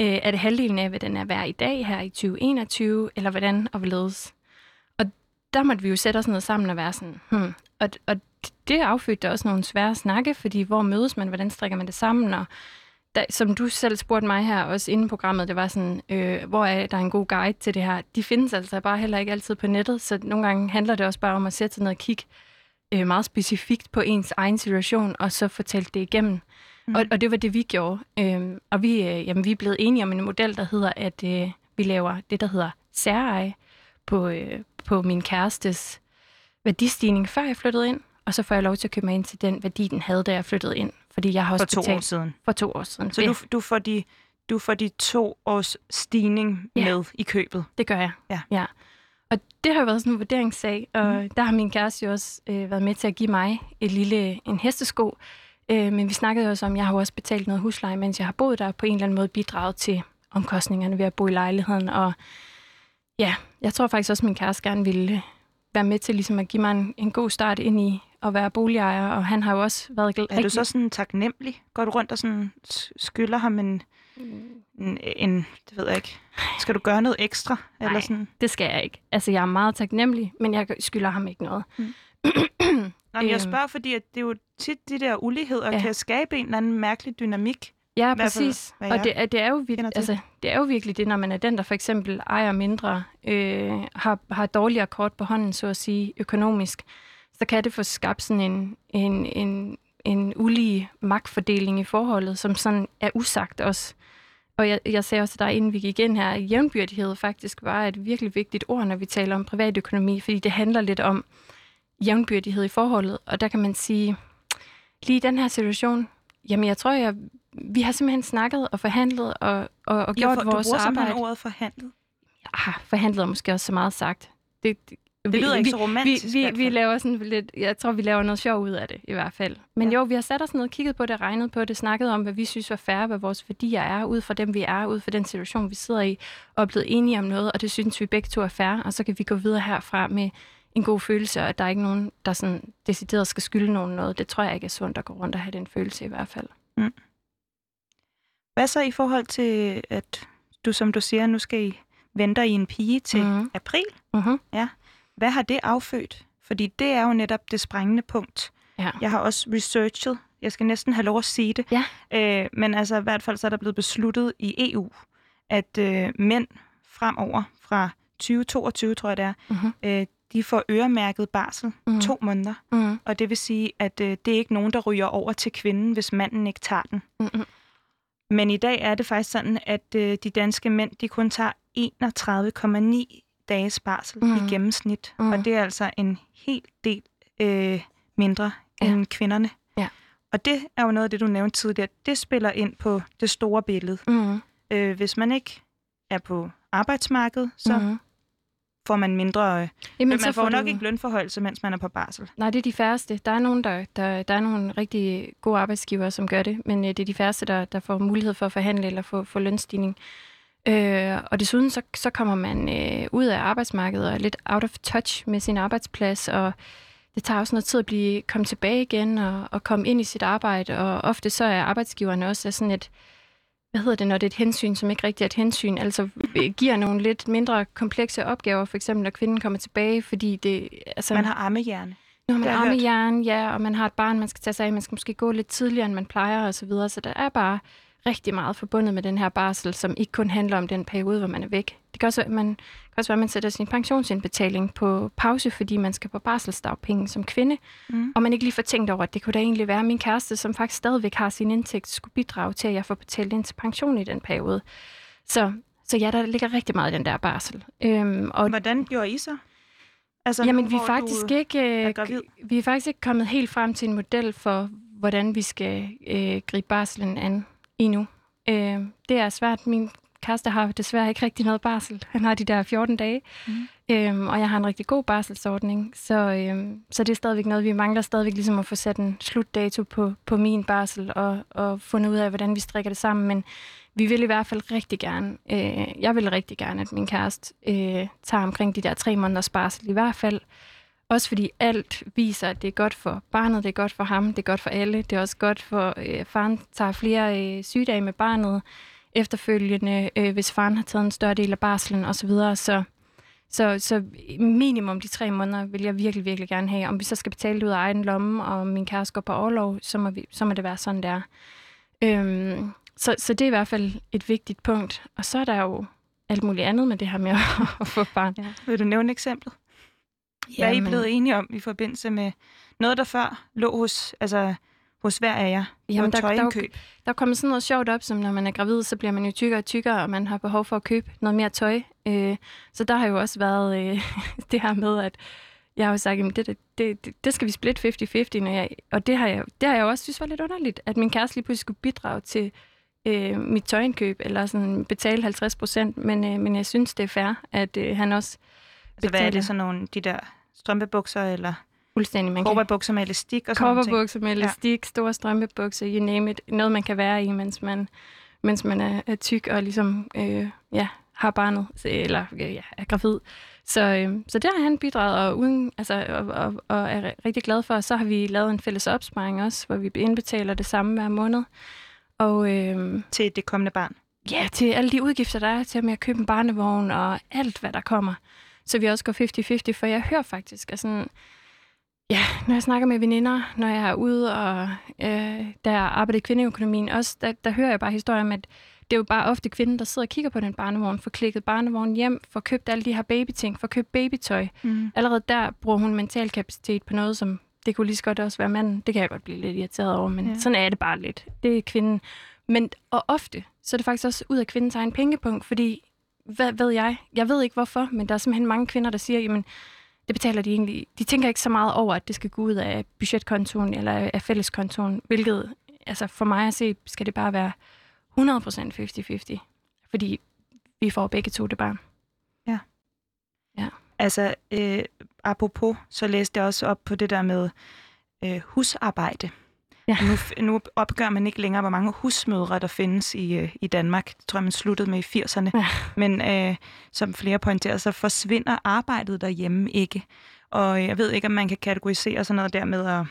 Øh, er det halvdelen af, hvad den er værd i dag her i 2021? Eller hvordan og hvorledes? Og der måtte vi jo sætte os ned sammen og være sådan, hmm. og, og det affødte også nogle svære snakke, fordi hvor mødes man, hvordan strikker man det sammen, og da, som du selv spurgte mig her, også inden programmet, det var sådan, øh, hvor er der en god guide til det her? De findes altså bare heller ikke altid på nettet, så nogle gange handler det også bare om at sætte sig ned og kigge øh, meget specifikt på ens egen situation, og så fortælle det igennem. Mm. Og, og det var det, vi gjorde. Øhm, og vi, øh, jamen, vi er blevet enige om en model, der hedder, at øh, vi laver det, der hedder særeje på, øh, på min kærestes værdistigning, før jeg flyttede ind, og så får jeg lov til at købe mig ind til den værdi, den havde, da jeg flyttede ind. Fordi jeg har også For to betalt år siden. for to år siden. Så du, du, får de, du får de to års stigning Ja. med i købet. Det gør jeg. Ja. ja. Og det har jo været sådan en vurderingssag, og mm. der har min kæreste jo også øh, været med til at give mig et lille, en hestesko. Øh, men vi snakkede også om, at jeg har også betalt noget husleje, mens jeg har boet der, på en eller anden måde bidraget til omkostningerne ved at bo i lejligheden. Og ja, jeg tror faktisk også, at min kæreste gerne ville være med til ligesom at give mig en, en god start ind i at være boligejer, og han har jo også været Er du så sådan taknemmelig? Går du rundt og sådan skylder ham en, en, en, det ved jeg ikke, skal du gøre noget ekstra? Eller Nej. sådan? Det skal jeg ikke. Altså, jeg er meget taknemmelig, men jeg skylder ham ikke noget. Mm. Nå, men jeg Øhm. spørger, fordi at det er jo tit de der uligheder Ja. kan skabe en eller anden mærkelig dynamik. Ja, fald, præcis. hvad Og det, er- det, er jo altså, det er jo virkelig det, når man er den, der for eksempel ejer mindre, øh, har, har dårligere kort på hånden, så at sige, økonomisk, så kan det få skabt sådan en, en, en, en ulige magtfordeling i forholdet, som sådan er usagt også. Og jeg, jeg sagde også til dig, inden vi gik ind her, at jævnbyrdighed faktisk var et virkelig vigtigt ord, når vi taler om privatøkonomi, fordi det handler lidt om jævnbyrdighed i forholdet. Og der kan man sige, lige i den her situation, jamen jeg tror, jeg, vi har simpelthen snakket og forhandlet og, og, og gjort for, vores du arbejde. simpelthen ordet forhandlet. Ah, forhandlet er måske også så meget sagt. Det, det, Det lyder vi, ikke så vi, romantisk. vi, vi fald. laver sådan lidt, jeg tror, vi laver noget sjov ud af det, i hvert fald. Men Ja. jo, vi har sat os ned og kigget på det, regnet på det, snakket om, hvad vi synes var fair, hvad vores værdier er, ud fra dem, vi er, ud fra den situation, vi sidder i, og er blevet enige om noget, og det synes vi begge to er fair, og så kan vi gå videre herfra med en god følelse, og at der er ikke nogen, der sådan decideret skal skylde nogen noget. Det tror jeg ikke er sundt at gå rundt og have den følelse i hvert fald. Hvad så i forhold til, at du, som du siger, nu skal I vente i en pige til Mhm. april? Mm-hmm. Hvad har det affødt? Fordi det er jo netop det sprængende punkt. Ja. Jeg har også researchet, jeg skal næsten have lov at sige det, Ja. øh, men altså i hvert fald så er der blevet besluttet i EU, at øh, mænd fremover fra 2022, tror jeg det er, Mm-hmm. øh, de får øremærket barsel Mhm. to måneder. Mm-hmm. Og det vil sige, at øh, det er ikke nogen, der ryger over til kvinden, hvis manden ikke tager den. Mm-hmm. Men i dag er det faktisk sådan, at øh, de danske mænd, de kun tager 31,9 dages barsel mm. Mhm. i gennemsnit. Mhm. Og det er altså en helt del øh, mindre Ja. end kvinderne. Ja. Og det er jo noget af det, du nævnte tidligere. Det spiller ind på det store billede. Mm-hmm. Øh, hvis man ikke er på arbejdsmarkedet, så mm. Får man mindre... Øh, Jamen, man så får nok du- ikke lønforhøjelse, mens man er på barsel. Nej, det er de færreste. Der er nogen, der, der, der er nogle rigtig gode arbejdsgivere, som gør det, men øh, det er de færreste, der, der får mulighed for at forhandle eller få, få lønstigning. Øh, og desuden så, så kommer man øh, ud af arbejdsmarkedet og er lidt out of touch med sin arbejdsplads, og det tager også noget tid at blive komme tilbage igen og, og komme ind i sit arbejde, og ofte så er arbejdsgiverne også sådan et, hvad hedder det, når det er et hensyn, som ikke rigtig er et hensyn, altså øh, giver nogle lidt mindre komplekse opgaver, for eksempel når kvinden kommer tilbage, fordi det... Altså, Man har armehjerne. nu har man armejern, ja, og man har et barn, man skal tage sig af, man skal måske gå lidt tidligere, end man plejer og så videre. Så der er bare rigtig meget forbundet med den her barsel, som ikke kun handler om den periode, hvor man er væk. Det kan også være, man, kan også være, at man sætter sin pensionsindbetaling på pause, fordi man skal på barselsdagpenge som kvinde, Mm. og man ikke lige får tænkt over, at det kunne da egentlig være, at min kæreste, som faktisk stadigvæk har sin indtægt, skulle bidrage til, at jeg får betalt ind til pension i den periode. Så, så ja, der ligger rigtig meget i den der barsel. Øhm, og Hvordan gjorde I så? Altså, Jamen, vi er faktisk ikke er øh, gravid. vi er faktisk ikke kommet helt frem til en model for, hvordan vi skal øh, gribe barselen an endnu. Øh, det er svært. Min kæreste har desværre ikke rigtig noget barsel. Han har de der 14 dage, Mhm. øhm, og jeg har en rigtig god barselsordning. Så, øhm, så det er stadigvæk noget, vi mangler stadigvæk ligesom at få sat en slutdato på, på min barsel og, og fundet ud af, hvordan vi strikker det sammen. Men vi vil i hvert fald rigtig gerne, øh, jeg vil rigtig gerne, at min kæreste øh, tager omkring de der tre måneders barsel i hvert fald. Også fordi alt viser, at det er godt for barnet, det er godt for ham, det er godt for alle. Det er også godt for, øh, at faren tager flere øh, sygedage med barnet efterfølgende, øh, hvis faren har taget en større del af barslen osv. Så, så, så minimum de tre måneder vil jeg virkelig, virkelig gerne have. Om vi så skal betale det ud af egen lomme, og min kæreste går på overlov, så må, vi, så må det være sådan, der. Øhm, så, så det er i hvert fald et vigtigt punkt. Og så er der jo alt muligt andet med det her med at, at få barn. Ja. Vil du nævne et eksempel? Hvad er I blevet enige om i forbindelse med noget, der før lå hos, altså, hos hver af jer? Jamen, der, der, der, der kommer sådan noget sjovt op, som når man er gravid, så bliver man jo tykkere og tykkere, og man har behov for at købe noget mere tøj. Øh, så der har jo også været øh, det her med, at jeg har jo sagt, at det, det, det, det skal vi splitte 50-50, når jeg, og det har, jeg, det har jeg også synes var lidt underligt, at min kæreste lige pludselig skulle bidrage til øh, mit tøjindkøb, eller sådan betale 50 procent, men, øh, men jeg synes, det er fair, at øh, han også Altså, hvad er det, sådan nogle, de der strømpebukser, eller Fuldstændig. Man kan... bukser med elastik og sådan noget. med elastik, ja. store strømpebukser, you name it. Noget, man kan være i, mens man, mens man er, er tyk og ligesom øh, ja, har barnet, eller ja, er gravid. Så, øh, så der har han bidraget, og, uden, altså, og, og, og er rigtig glad for. Så har vi lavet en fælles opsparing også, hvor vi indbetaler det samme hver måned. Og, øh, til det kommende barn? Ja, til alle de udgifter, der er til med at købe en barnevogn og alt, hvad der kommer. Så vi også går 50-50, for jeg hører faktisk, at sådan, ja, når jeg snakker med veninder, når jeg er ude og øh, der arbejder i kvindeøkonomien, også, der, der hører jeg bare historier om, at det er jo bare ofte kvinden, der sidder og kigger på den barnevogn, får klikket barnevognen hjem, får købt alle de her babyting, får købt babytøj. Mm. Allerede der bruger hun mental kapacitet på noget, som det kunne lige så godt også være manden. Det kan jeg godt blive lidt irriteret over, men ja. sådan er det bare lidt. Det er kvinden. Men, og ofte, så er det faktisk også ud af kvindens egen pengepunkt, fordi, hvad ved jeg? Jeg ved ikke hvorfor, men der er simpelthen mange kvinder, der siger, jamen, det betaler de egentlig. De tænker ikke så meget over, at det skal gå ud af budgetkontoen eller af fælleskontoen, hvilket altså for mig at se, skal det bare være 100% 50-50, fordi vi får begge to det barn. Ja. Ja. Altså, øh, apropos, så læste jeg også op på det der med øh, husarbejde. Ja. Nu, nu opgør man ikke længere, hvor mange husmødre, der findes i, øh, i Danmark. Det tror jeg, man sluttede med i 80'erne. Ja. Men øh, som flere pointerer, så forsvinder arbejdet derhjemme ikke. Og jeg ved ikke, om man kan kategorisere sådan noget der med at,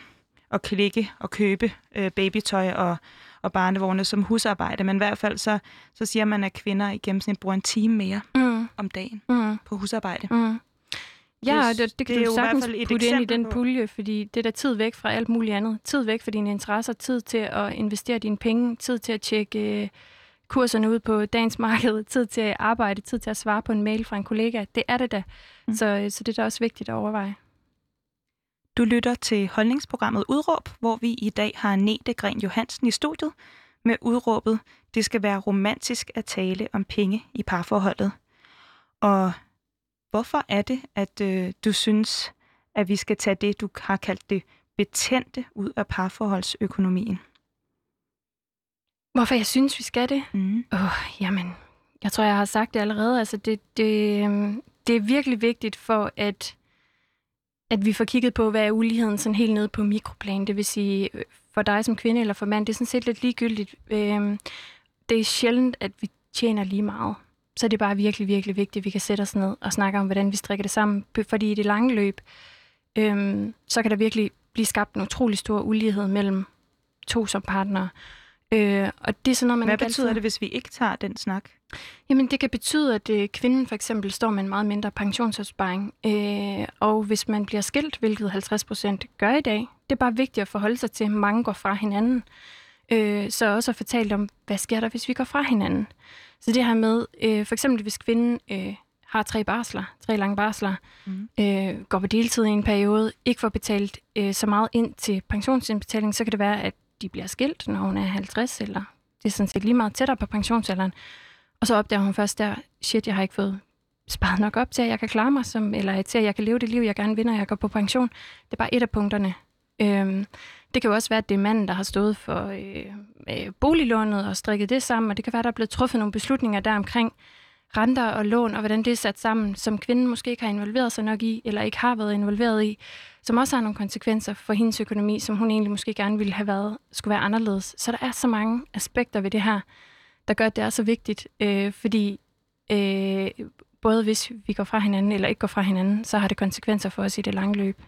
at klikke og købe øh, babytøj og, og barnevogne som husarbejde. Men i hvert fald så, så siger man, at kvinder i gennemsnit bruger en time mere mm. om dagen mm. på husarbejde. Mm. Ja, det, det, det kan det du sagtens putte ind i den pulje, fordi det er der tid væk fra alt muligt andet. Tid væk fra dine interesser, tid til at investere dine penge, tid til at tjekke uh, kurserne ud på dagens marked, tid til at arbejde, tid til at svare på en mail fra en kollega. Det er det da. Mm. Så, så det er da også vigtigt at overveje. Du lytter til holdningsprogrammet Udråb, hvor vi i dag har Nete Gren Johansen i studiet med udråbet, det skal være romantisk at tale om penge i parforholdet. Og Hvorfor er det, at øh, du synes, at vi skal tage det, du har kaldt det betændte, ud af parforholdsøkonomien? Hvorfor jeg synes, vi skal det? Mm. Oh, jamen, jeg tror, jeg har sagt det allerede. Altså, det, det, øhm, det er virkelig vigtigt for, at, at vi får kigget på, hvad er uligheden sådan helt nede på mikroplan. Det vil sige, øh, for dig som kvinde eller for mand, det er sådan set lidt ligegyldigt. Øhm, det er sjældent, at vi tjener lige meget så er det bare virkelig, virkelig vigtigt, at vi kan sætte os ned og snakke om, hvordan vi strikker det sammen. Fordi i det lange løb, øhm, så kan der virkelig blive skabt en utrolig stor ulighed mellem to som partnere. Øh, og det er sådan noget, man Hvad betyder altid... det, hvis vi ikke tager den snak? Jamen, det kan betyde, at øh, kvinden for eksempel står med en meget mindre pensionsopsparing. Øh, og hvis man bliver skilt, hvilket 50 procent gør i dag, det er bare vigtigt at forholde sig til, at mange går fra hinanden. Øh, så også at fortælle om, hvad sker der, hvis vi går fra hinanden? Så det her med, øh, for eksempel hvis kvinden øh, har tre barsler, tre lange barsler, mm. øh, går på deltid i en periode, ikke får betalt øh, så meget ind til pensionsindbetaling, så kan det være, at de bliver skilt, når hun er 50, eller det er sådan set lige meget tættere på pensionsalderen. Og så opdager hun først der, shit, jeg har ikke fået sparet nok op til, at jeg kan klare mig, som, eller til, at jeg kan leve det liv, jeg gerne vil, når jeg går på pension. Det er bare et af punkterne. Øhm, det kan jo også være, at det er manden, der har stået for øh, øh, boliglånet og strikket det sammen, og det kan være, at der er blevet truffet nogle beslutninger der omkring renter og lån, og hvordan det er sat sammen, som kvinden måske ikke har involveret sig nok i, eller ikke har været involveret i, som også har nogle konsekvenser for hendes økonomi, som hun egentlig måske gerne ville have været, skulle være anderledes. Så der er så mange aspekter ved det her, der gør, at det er så vigtigt, øh, fordi øh, både hvis vi går fra hinanden eller ikke går fra hinanden, så har det konsekvenser for os i det lange løb.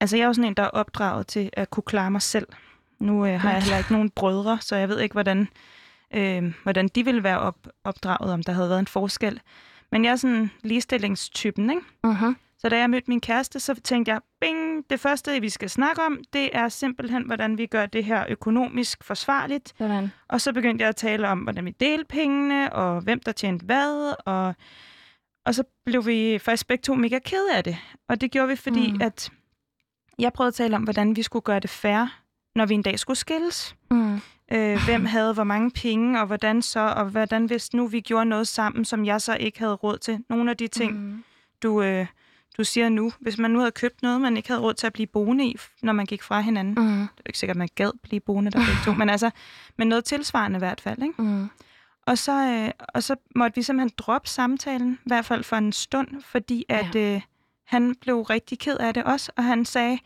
Altså, jeg er jo sådan en, der er opdraget til at kunne klare mig selv. Nu øh, har jeg heller ikke nogen brødre, så jeg ved ikke, hvordan, øh, hvordan de ville være op, opdraget, om der havde været en forskel. Men jeg er sådan ligestillingstypen, ikke? Uh-huh. Så da jeg mødte min kæreste, så tænkte jeg, bing, det første, vi skal snakke om, det er simpelthen, hvordan vi gør det her økonomisk forsvarligt. Sådan. Og så begyndte jeg at tale om, hvordan vi delte pengene, og hvem der tjente hvad, og, og så blev vi faktisk begge to mega ked af det. Og det gjorde vi, fordi mm. at jeg prøvede at tale om, hvordan vi skulle gøre det fair, når vi en dag skulle skilles. Mm. Øh, hvem havde hvor mange penge, og hvordan så, og hvordan hvis nu vi gjorde noget sammen, som jeg så ikke havde råd til. Nogle af de ting, mm. du, øh, du siger nu, hvis man nu havde købt noget, man ikke havde råd til at blive boende i, når man gik fra hinanden. Mm. Det er ikke sikkert, at man gad blive boende der begge to, men altså, men noget tilsvarende i hvert fald, ikke? Mm. Og så, øh, og så måtte vi simpelthen droppe samtalen, i hvert fald for en stund, fordi at ja. øh, han blev rigtig ked af det også, og han sagde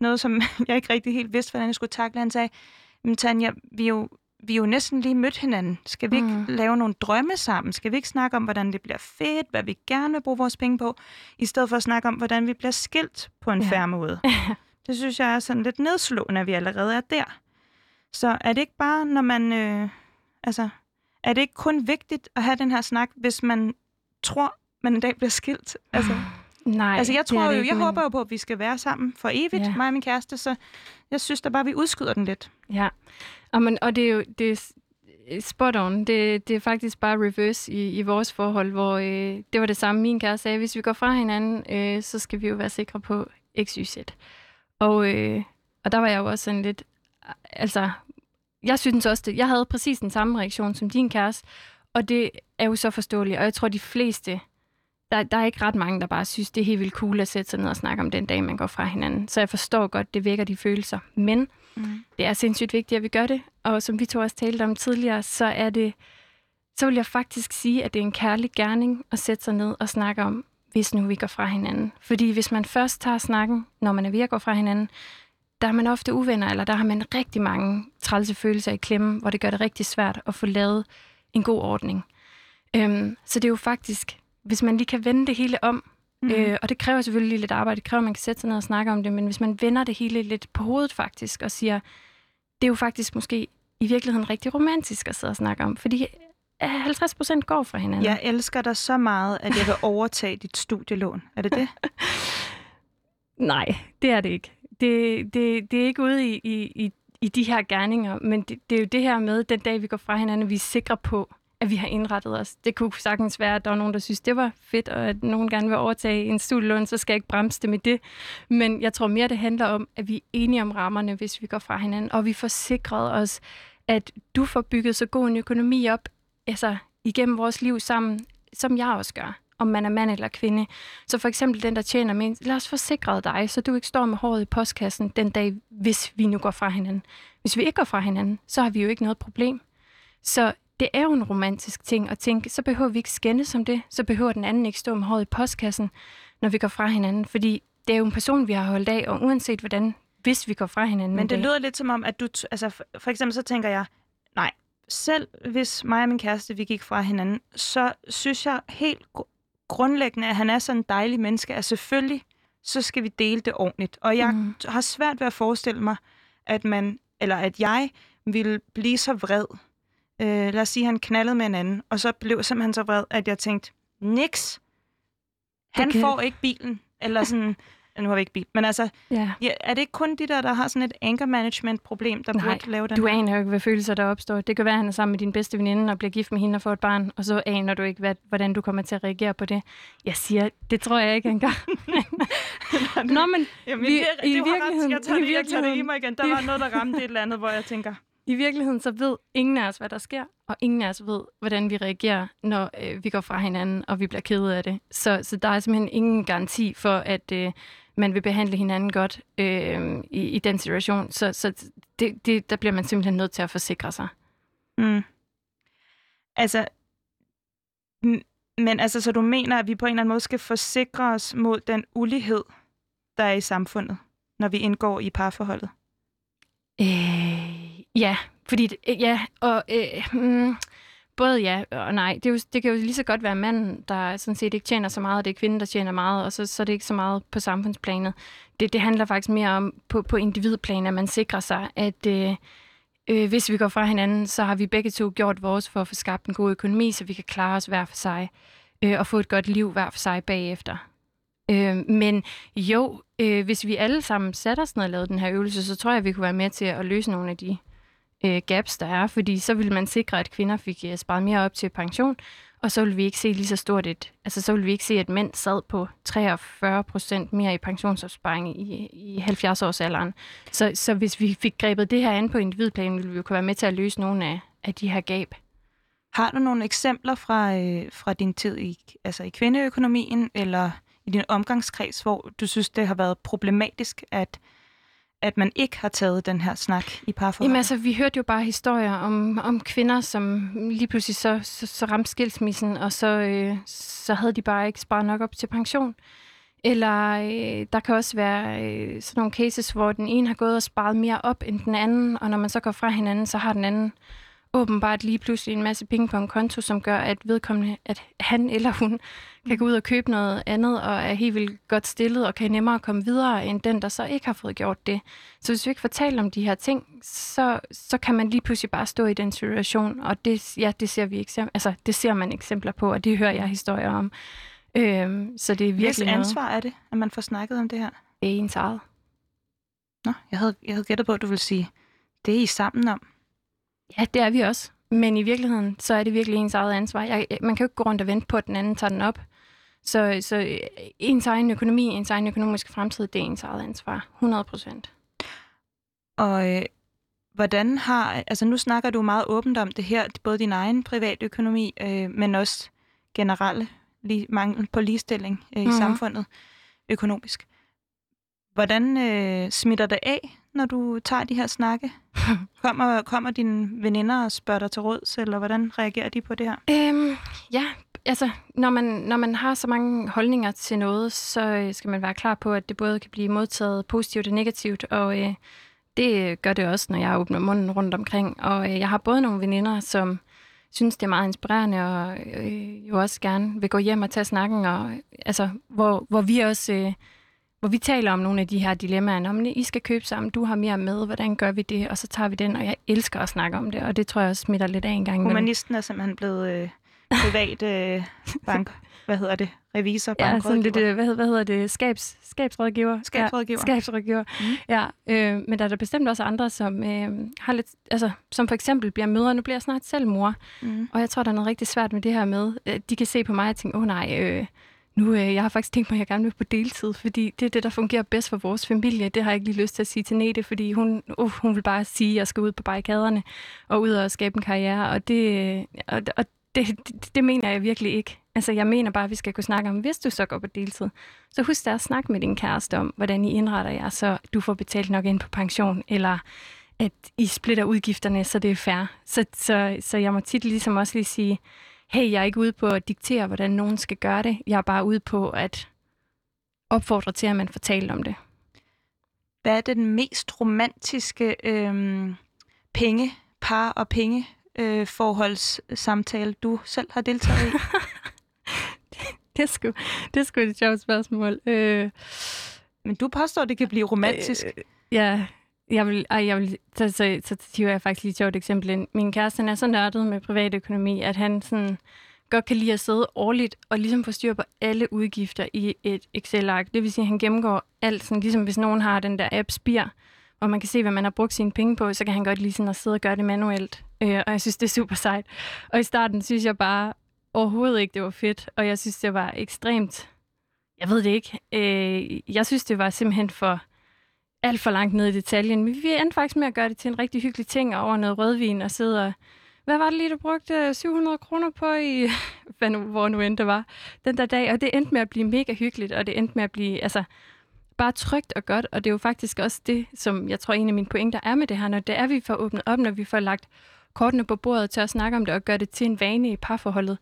noget, som jeg ikke rigtig helt vidste, hvordan jeg skulle takle. Han sagde, men Tanja, vi er jo, vi er jo næsten lige mødt hinanden. Skal vi ikke mm. lave nogle drømme sammen? Skal vi ikke snakke om, hvordan det bliver fedt, hvad vi gerne vil bruge vores penge på, i stedet for at snakke om, hvordan vi bliver skilt på en ja. færre måde? det synes jeg er sådan lidt nedslående, at vi allerede er der. Så er det ikke bare, når man... Øh, altså, er det ikke kun vigtigt at have den her snak, hvis man tror, man en dag bliver skilt? Altså, Nej, altså jeg tror jo, ikke, jeg men... håber jo på, at vi skal være sammen for evigt, ja. mig og min kæreste, så jeg synes da bare, vi udskyder den lidt. Ja, og, man, og det er jo det er spot on. Det, det er faktisk bare reverse i, i vores forhold, hvor øh, det var det samme, min kæreste sagde. Hvis vi går fra hinanden, øh, så skal vi jo være sikre på XYZ. Og, øh, og der var jeg jo også sådan lidt, altså, jeg synes også, det, jeg havde præcis den samme reaktion som din kæreste, og det er jo så forståeligt, og jeg tror, de fleste der, der er ikke ret mange, der bare synes, det er helt vildt cool at sætte sig ned og snakke om den dag, man går fra hinanden. Så jeg forstår godt, det vækker de følelser. Men mm. det er sindssygt vigtigt, at vi gør det. Og som vi to også talte om tidligere, så er det, så vil jeg faktisk sige, at det er en kærlig gerning at sætte sig ned og snakke om, hvis nu vi går fra hinanden. Fordi hvis man først tager snakken, når man er ved at gå fra hinanden, der er man ofte uvenner, eller der har man rigtig mange trælse følelser i klemme, hvor det gør det rigtig svært at få lavet en god ordning. Øhm, så det er jo faktisk hvis man lige kan vende det hele om, mm. øh, og det kræver selvfølgelig lidt arbejde, det kræver, at man kan sætte sig ned og snakke om det, men hvis man vender det hele lidt på hovedet faktisk, og siger, det er jo faktisk måske i virkeligheden rigtig romantisk at sidde og snakke om, fordi 50 procent går fra hinanden. Jeg elsker dig så meget, at jeg vil overtage dit studielån. Er det det? Nej, det er det ikke. Det, det, det er ikke ude i, i, i de her gerninger, men det, det er jo det her med, den dag vi går fra hinanden, vi er sikre på, at vi har indrettet os. Det kunne sagtens være, at der var nogen, der synes, det var fedt, og at nogen gerne vil overtage en studielån, så skal jeg ikke bremse det med det. Men jeg tror mere, det handler om, at vi er enige om rammerne, hvis vi går fra hinanden, og vi får sikret os, at du får bygget så god en økonomi op, altså igennem vores liv sammen, som jeg også gør om man er mand eller kvinde. Så for eksempel den, der tjener mindst, lad os forsikre dig, så du ikke står med håret i postkassen den dag, hvis vi nu går fra hinanden. Hvis vi ikke går fra hinanden, så har vi jo ikke noget problem. Så det er jo en romantisk ting at tænke, så behøver vi ikke skændes som det, så behøver den anden ikke stå med håret i postkassen, når vi går fra hinanden, fordi det er jo en person, vi har holdt af, og uanset hvordan, hvis vi går fra hinanden. Men det lyder lidt som om, at du, altså for eksempel så tænker jeg, nej, selv hvis mig og min kæreste, vi gik fra hinanden, så synes jeg helt grundlæggende, at han er sådan en dejlig menneske, at selvfølgelig, så skal vi dele det ordentligt. Og jeg mm. har svært ved at forestille mig, at man, eller at jeg vil blive så vred, øh, lad os sige, han knaldede med en anden, og så blev simpelthen så vred, at jeg tænkte, niks, han okay. får ikke bilen, eller sådan, nu har vi ikke bil, men altså, ja. Ja, er det ikke kun de der, der har sådan et anger management problem, der Nej, burde lave den du aner jo ikke, hvad følelser der opstår. Det kan være, at han er sammen med din bedste veninde og bliver gift med hende og får et barn, og så aner du ikke, hvad, hvordan du kommer til at reagere på det. Jeg siger, det tror jeg ikke engang. Nå, men Jamen, vi, det, det, i, virkeligheden, jeg tager, det, jeg tager det i mig igen. Der var noget, der ramte et eller andet, hvor jeg tænker, i virkeligheden så ved ingen af os, hvad der sker, og ingen af os ved, hvordan vi reagerer, når øh, vi går fra hinanden, og vi bliver kede af det. Så, så der er simpelthen ingen garanti for, at øh, man vil behandle hinanden godt øh, i, i den situation. Så, så det, det, der bliver man simpelthen nødt til at forsikre sig. Mm. Altså, men altså, så du mener, at vi på en eller anden måde skal forsikre os mod den ulighed, der er i samfundet, når vi indgår i parforholdet? Øh, Ja, fordi øh, ja, og øh, mm, både ja og nej. Det, er jo, det kan jo lige så godt være manden, der sådan set ikke tjener så meget, og det er kvinden, der tjener meget, og så, så er det ikke så meget på samfundsplanet. Det, det handler faktisk mere om på, på individplan, at man sikrer sig, at øh, øh, hvis vi går fra hinanden, så har vi begge to gjort vores for at få skabt en god økonomi, så vi kan klare os hver for sig, øh, og få et godt liv hver for sig bagefter. Øh, men jo, øh, hvis vi alle sammen satte os ned og lavede den her øvelse, så tror jeg, vi kunne være med til at løse nogle af de øh, gaps, der er. Fordi så ville man sikre, at kvinder fik øh, sparet mere op til pension, og så ville vi ikke se lige så stort et, altså så ville vi ikke se, at mænd sad på 43 procent mere i pensionsopsparing i, i 70 års alderen. Så, så hvis vi fik grebet det her an på individplan, ville vi jo kunne være med til at løse nogle af, af de her gab. Har du nogle eksempler fra, øh, fra din tid i, altså i kvindeøkonomien, eller i din omgangskreds, hvor du synes, det har været problematisk, at at man ikke har taget den her snak i parforhold? Jamen altså, vi hørte jo bare historier om, om kvinder, som lige pludselig så, så, så ramte skilsmissen, og så, øh, så havde de bare ikke sparet nok op til pension. Eller øh, der kan også være øh, sådan nogle cases, hvor den ene har gået og sparet mere op end den anden, og når man så går fra hinanden, så har den anden åbenbart lige pludselig en masse penge på en konto, som gør, at vedkommende, at han eller hun kan gå ud og købe noget andet, og er helt vildt godt stillet, og kan nemmere komme videre, end den, der så ikke har fået gjort det. Så hvis vi ikke fortæller om de her ting, så, så kan man lige pludselig bare stå i den situation, og det, ja, det ser vi eksempler, altså, det ser man eksempler på, og det hører jeg historier om. Øhm, så det er virkelig Hvis ansvar er det, at man får snakket om det her? Det er ens eget. Nå, jeg havde, jeg havde gættet på, at du vil sige, det er I sammen om. Ja, det er vi også. Men i virkeligheden, så er det virkelig ens eget ansvar. Jeg, man kan jo ikke gå rundt og vente på, at den anden tager den op. Så, så øh, ens egen økonomi, ens egen økonomiske fremtid, det er ens eget ansvar. 100 procent. Og øh, hvordan har, altså nu snakker du meget åbent om det her, både din egen private økonomi, øh, men også generelle li- mangel på ligestilling øh, i mm-hmm. samfundet økonomisk. Hvordan øh, smitter det af, når du tager de her snakke? Kommer, kommer dine veninder og spørger dig til råds, eller hvordan reagerer de på det her? Øhm, ja, altså, når man, når man har så mange holdninger til noget, så øh, skal man være klar på, at det både kan blive modtaget positivt og negativt, og øh, det gør det også, når jeg åbner munden rundt omkring. Og øh, jeg har både nogle veninder, som synes, det er meget inspirerende, og øh, jo også gerne vil gå hjem og tage snakken, og altså, hvor, hvor vi også... Øh, hvor vi taler om nogle af de her dilemmaer, om I skal købe sammen, du har mere med, hvordan gør vi det, og så tager vi den, og jeg elsker at snakke om det, og det tror jeg også smitter lidt af en gang. Humanisten er simpelthen blevet øh, privat øh, bank, hvad hedder det, revisor, Ja, sådan lidt, øh, hvad, hvad hedder det, skabs, skabsrådgiver. Skabsrådgiver. Ja, skabsrådgiver, mm. ja. Øh, men der er der bestemt også andre, som øh, har lidt, altså, som for eksempel bliver mødre, nu bliver jeg snart selv mor, mm. og jeg tror, der er noget rigtig svært med det her med, de kan se på mig og tænke, åh oh, nej, øh, nu, øh, jeg har faktisk tænkt mig, at jeg gerne vil på deltid, fordi det er det, der fungerer bedst for vores familie. Det har jeg ikke lige lyst til at sige til Nete, fordi hun, uh, hun vil bare sige, at jeg skal ud på barrikaderne og ud og skabe en karriere, og det, øh, og, og det, det, det mener jeg virkelig ikke. Altså, jeg mener bare, at vi skal kunne snakke om, hvis du så går på deltid, så husk da at snakke med din kæreste om, hvordan I indretter jer, så du får betalt nok ind på pension, eller at I splitter udgifterne, så det er fair. Så, så, så jeg må tit ligesom også lige sige, hey, jeg er ikke ude på at diktere, hvordan nogen skal gøre det. Jeg er bare ude på at opfordre til, at man fortæller om det. Hvad er den mest romantiske øhm, penge, par og penge øh, forholdssamtale, du selv har deltaget i? det, det, er sgu, det er sgu et sjovt spørgsmål. Øh, Men du påstår, at det kan blive romantisk. Øh, ja, jeg vil, ej, jeg vil, så, så, så, så jeg faktisk lige et sjovt eksempel ind. Min kæreste han er så nørdet med privatøkonomi, at han sådan godt kan lide at sidde årligt og ligesom få styr på alle udgifter i et Excel-ark. Det vil sige, at han gennemgår alt, sådan, ligesom hvis nogen har den der app Spir, hvor man kan se, hvad man har brugt sine penge på, så kan han godt lige sådan at sidde og gøre det manuelt. Øh, og jeg synes, det er super sejt. Og i starten synes jeg bare overhovedet ikke, det var fedt, og jeg synes, det var ekstremt... Jeg ved det ikke. Øh, jeg synes, det var simpelthen for alt for langt ned i detaljen. Men vi endte faktisk med at gøre det til en rigtig hyggelig ting over noget rødvin og sidde og... Hvad var det lige, du brugte øh, 700 kroner på i... Hvad nu, hvor nu end det var den der dag. Og det endte med at blive mega hyggeligt, og det endte med at blive... Altså, bare trygt og godt, og det er jo faktisk også det, som jeg tror en af mine pointer er med det her, når det er, vi får åbnet op, når vi får lagt kortene på bordet til at snakke om det og gøre det til en vane i parforholdet,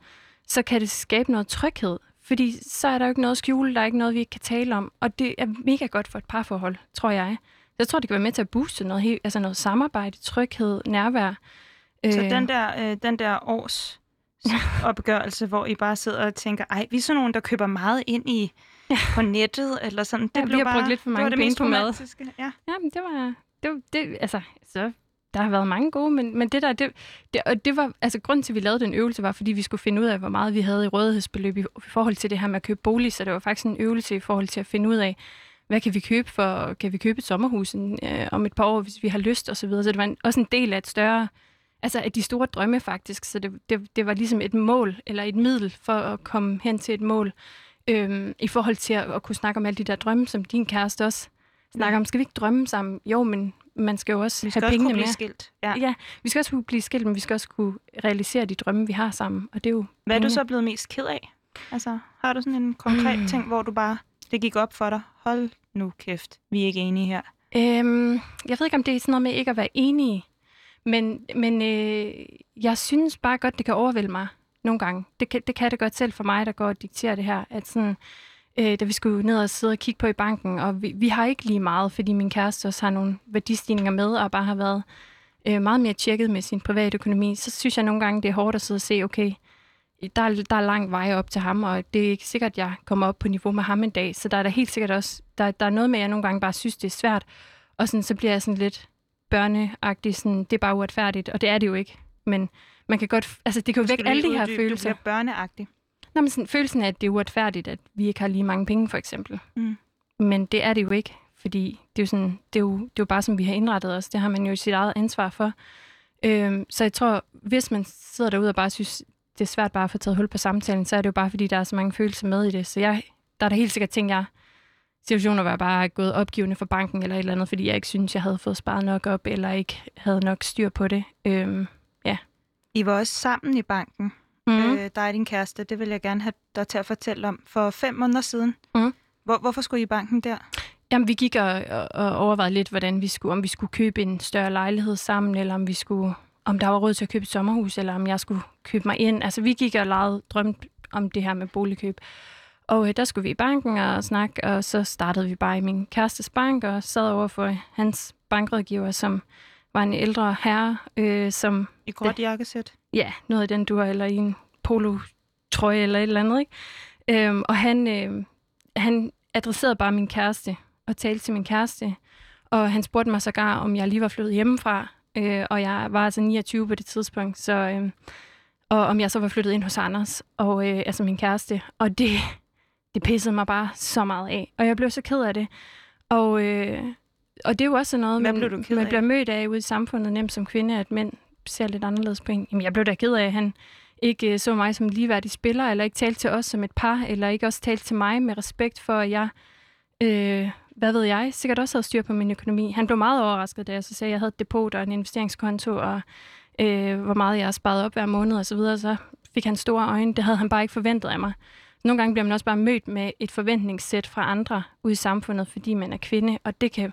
så kan det skabe noget tryghed. Fordi så er der jo ikke noget at skjule, der er ikke noget, vi ikke kan tale om. Og det er mega godt for et parforhold, tror jeg. Jeg tror, det kan være med til at booste noget, altså noget samarbejde, tryghed, nærvær. Så øh. den der, øh, den der års opgørelse, hvor I bare sidder og tænker, ej, vi er sådan nogen, der køber meget ind i ja. på nettet, eller sådan. Det ja, blev vi har bare, brugt lidt for mange penge på mad. Ja. ja, men det var, det, det, altså, så der har været mange gode, men, men det der, det, det, og det var, altså grund til, at vi lavede den øvelse, var, fordi vi skulle finde ud af, hvor meget vi havde i rådighedsbeløb i, i forhold til det her med at købe bolig, så det var faktisk en øvelse i forhold til at finde ud af, hvad kan vi købe for, kan vi købe et sommerhus øh, om et par år, hvis vi har lyst, og så videre. Så det var en, også en del af et større, altså af de store drømme faktisk, så det, det, det var ligesom et mål, eller et middel for at komme hen til et mål, øhm, i forhold til at, at kunne snakke om alle de der drømme, som din kæreste også snakker om. Skal vi ikke drømme sammen? Jo, men man skal jo også Vi skal have også pengene kunne blive med. skilt. Ja. Ja, vi skal også kunne blive skilt, men vi skal også kunne realisere de drømme, vi har sammen. Og det er jo Hvad er du så blevet mest ked af? Altså, har du sådan en konkret Mm. ting, hvor du bare, det gik op for dig, hold nu kæft, vi er ikke enige her. Øhm, jeg ved ikke, om det er sådan noget med ikke at være enige, men, men øh, jeg synes bare godt, det kan overvælde mig nogle gange. Det kan, det kan det godt selv for mig, der går og dikterer det her. At sådan, øh, da vi skulle ned og sidde og kigge på i banken, og vi, vi har ikke lige meget, fordi min kæreste også har nogle værdistigninger med, og bare har været øh, meget mere tjekket med sin private økonomi, så synes jeg nogle gange, det er hårdt at sidde og se, okay, der er, der er lang vej op til ham, og det er ikke sikkert, at jeg kommer op på niveau med ham en dag, så der er der helt sikkert også, der, der er noget med, at jeg nogle gange bare synes, det er svært, og sådan, så bliver jeg sådan lidt børneagtig, sådan, det er bare uretfærdigt, og det er det jo ikke, men man kan godt, altså det kan jo vække alle de her følelser. Du bliver børneagtig. Nå, men sådan, følelsen af, at det er uretfærdigt, at vi ikke har lige mange penge, for eksempel. Mm. Men det er det jo ikke, fordi det er jo, sådan, det er jo, det er jo bare, som vi har indrettet os. Det har man jo sit eget ansvar for. Øhm, så jeg tror, hvis man sidder derude og bare synes, det er svært bare at få taget hul på samtalen, så er det jo bare, fordi der er så mange følelser med i det. Så jeg, der er der helt sikkert ting, jeg situationer, hvor jeg bare er gået opgivende for banken eller et eller andet, fordi jeg ikke synes, jeg havde fået sparet nok op, eller ikke havde nok styr på det. Øhm, I var også sammen i banken. Øh, dig og din kæreste. Det vil jeg gerne have dig til at fortælle om. For fem måneder siden. Mm. Hvor, hvorfor skulle I i banken der? Jamen, vi gik og, og, og overvejede lidt, hvordan vi skulle, om vi skulle købe en større lejlighed sammen, eller om vi skulle, om der var råd til at købe et sommerhus, eller om jeg skulle købe mig ind. Altså, vi gik og legede, drømte om det her med boligkøb. Og øh, der skulle vi i banken og snakke, og så startede vi bare i min kærestes bank, og sad over for hans bankrådgiver, som var en ældre herre, øh, som I gråt jakkesæt? ja, noget af den du eller i en polo-trøje eller et eller andet, ikke? Øhm, og han, øh, han adresserede bare min kæreste og talte til min kæreste, og han spurgte mig sågar, om jeg lige var flyttet hjemmefra, øh, og jeg var altså 29 på det tidspunkt, så, øh, og om jeg så var flyttet ind hos Anders, og øh, altså min kæreste, og det, det pissede mig bare så meget af, og jeg blev så ked af det, og, øh, og det er jo også noget, man, man af? bliver mødt af ude i samfundet nemt som kvinde, at mænd ser lidt anderledes på en. Jamen, jeg blev da ked af, at han ikke øh, så mig som ligeværdig spiller, eller ikke talte til os som et par, eller ikke også talte til mig med respekt for, at jeg, øh, hvad ved jeg, sikkert også havde styr på min økonomi. Han blev meget overrasket, da jeg så sagde, at jeg havde et depot og en investeringskonto, og øh, hvor meget jeg har sparet op hver måned og så videre, så fik han store øjne. Det havde han bare ikke forventet af mig. Nogle gange bliver man også bare mødt med et forventningssæt fra andre ude i samfundet, fordi man er kvinde, og det kan...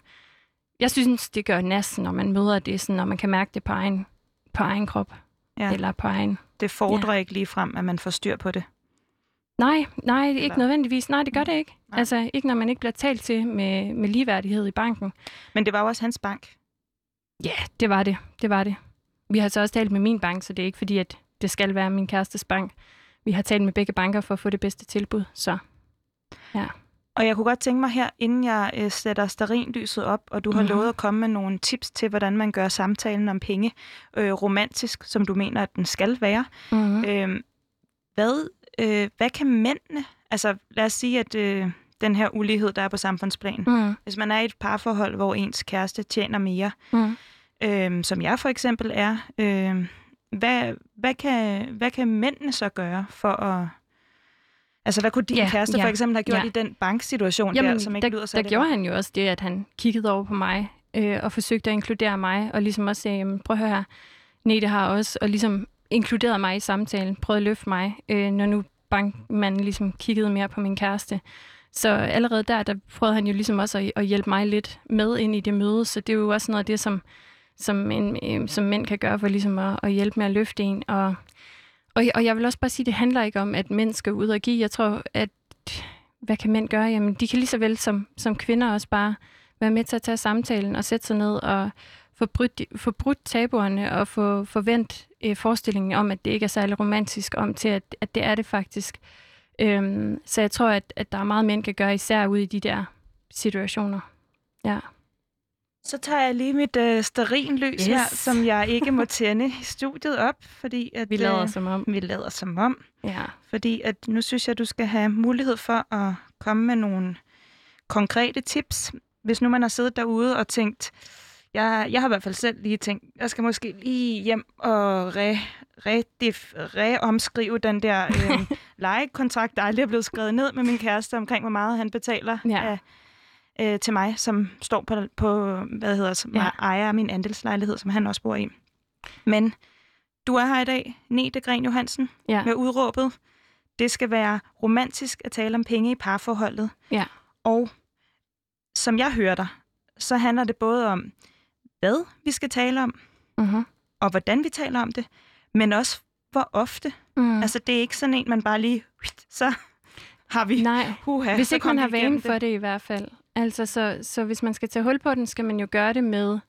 Jeg synes, det gør næsten, når man møder det, sådan, når man kan mærke det på egen, på egen krop, ja. eller på egen... Det fordrer ja. ikke lige frem, at man får styr på det. Nej, nej, ikke Eller- nødvendigvis. Nej, det gør det ikke. Nej. Altså, ikke når man ikke bliver talt til med, med ligeværdighed i banken. Men det var jo også hans bank. Ja, det var det. Det var det. Vi har så også talt med min bank, så det er ikke fordi, at det skal være min kærestes bank. Vi har talt med begge banker for at få det bedste tilbud, så Og jeg kunne godt tænke mig her, inden jeg øh, sætter starinlyset op, og du har Mhm. lovet at komme med nogle tips til, hvordan man gør samtalen om penge øh, romantisk, som du mener, at den skal være. mm-hmm. Øh, hvad, øh, hvad kan mændene, altså lad os sige, at øh, den her ulighed, der er på samfundsplan, mm. hvis man er i et parforhold, hvor ens kæreste tjener mere, Mm. øh, som jeg for eksempel er, øh, hvad, hvad, kan, hvad kan mændene så gøre for at... Altså, hvad kunne din Ja, kæreste ja, for eksempel have gjort ja. i den banksituation Jamen, der, som ikke der, lyder så der gjorde han jo også det, at han kiggede over på mig øh, og forsøgte at inkludere mig, og ligesom også sagde, jamen, prøv at høre her, Nete har også, og ligesom inkluderede mig i samtalen, prøvede at løfte mig, øh, når nu bankmanden ligesom kiggede mere på min kæreste. Så allerede der, der prøvede han jo ligesom også at, at hjælpe mig lidt med ind i det møde, så det er jo også noget af det, som, som, en, øh, som mænd kan gøre for ligesom at, at hjælpe med at løfte en. Og, og, og jeg vil også bare sige, at det handler ikke om, at mænd skal ud og give. Jeg tror, at hvad kan mænd gøre? Jamen, de kan lige så vel som, som kvinder også bare være med til at tage samtalen og sætte sig ned og få brudt, få brudt tabuerne og få forvent øh, forestillingen om, at det ikke er særlig romantisk, om til, at, at det er det faktisk. Øhm, så jeg tror, at, at der er meget mænd kan gøre, især ude i de der situationer. Ja. Så tager jeg lige mit øh, sterinlys yes. Her, som jeg ikke må tænde i studiet op, fordi at, Vi lader øh, som om. vi lader som om. Ja. Fordi at nu synes jeg, du skal have mulighed for at komme med nogle konkrete tips. Hvis nu man har siddet derude og tænkt, jeg, jeg har i hvert fald selv lige tænkt, jeg skal måske lige hjem og re, redif, reomskrive den der øh, lejekontrakt, der aldrig er blevet skrevet ned med min kæreste omkring, hvor meget han betaler Ja. af, øh, til mig, som står på, på hvad hedder, som Ja. ejer af min andelslejlighed, som han også bor i. Men du er her i dag, Nete Gren Johansen, Ja. med udråbet. Det skal være romantisk at tale om penge i parforholdet. Ja. Og som jeg hører dig, så handler det både om, hvad vi skal tale om, Mm-hmm. og hvordan vi taler om det, men også hvor ofte. Mm. Altså, det er ikke sådan en, man bare lige, så har vi, Nej, huha, hvis ikke man har vane for det i hvert fald. Altså, så, så hvis man skal tage hul på den, skal man jo gøre det med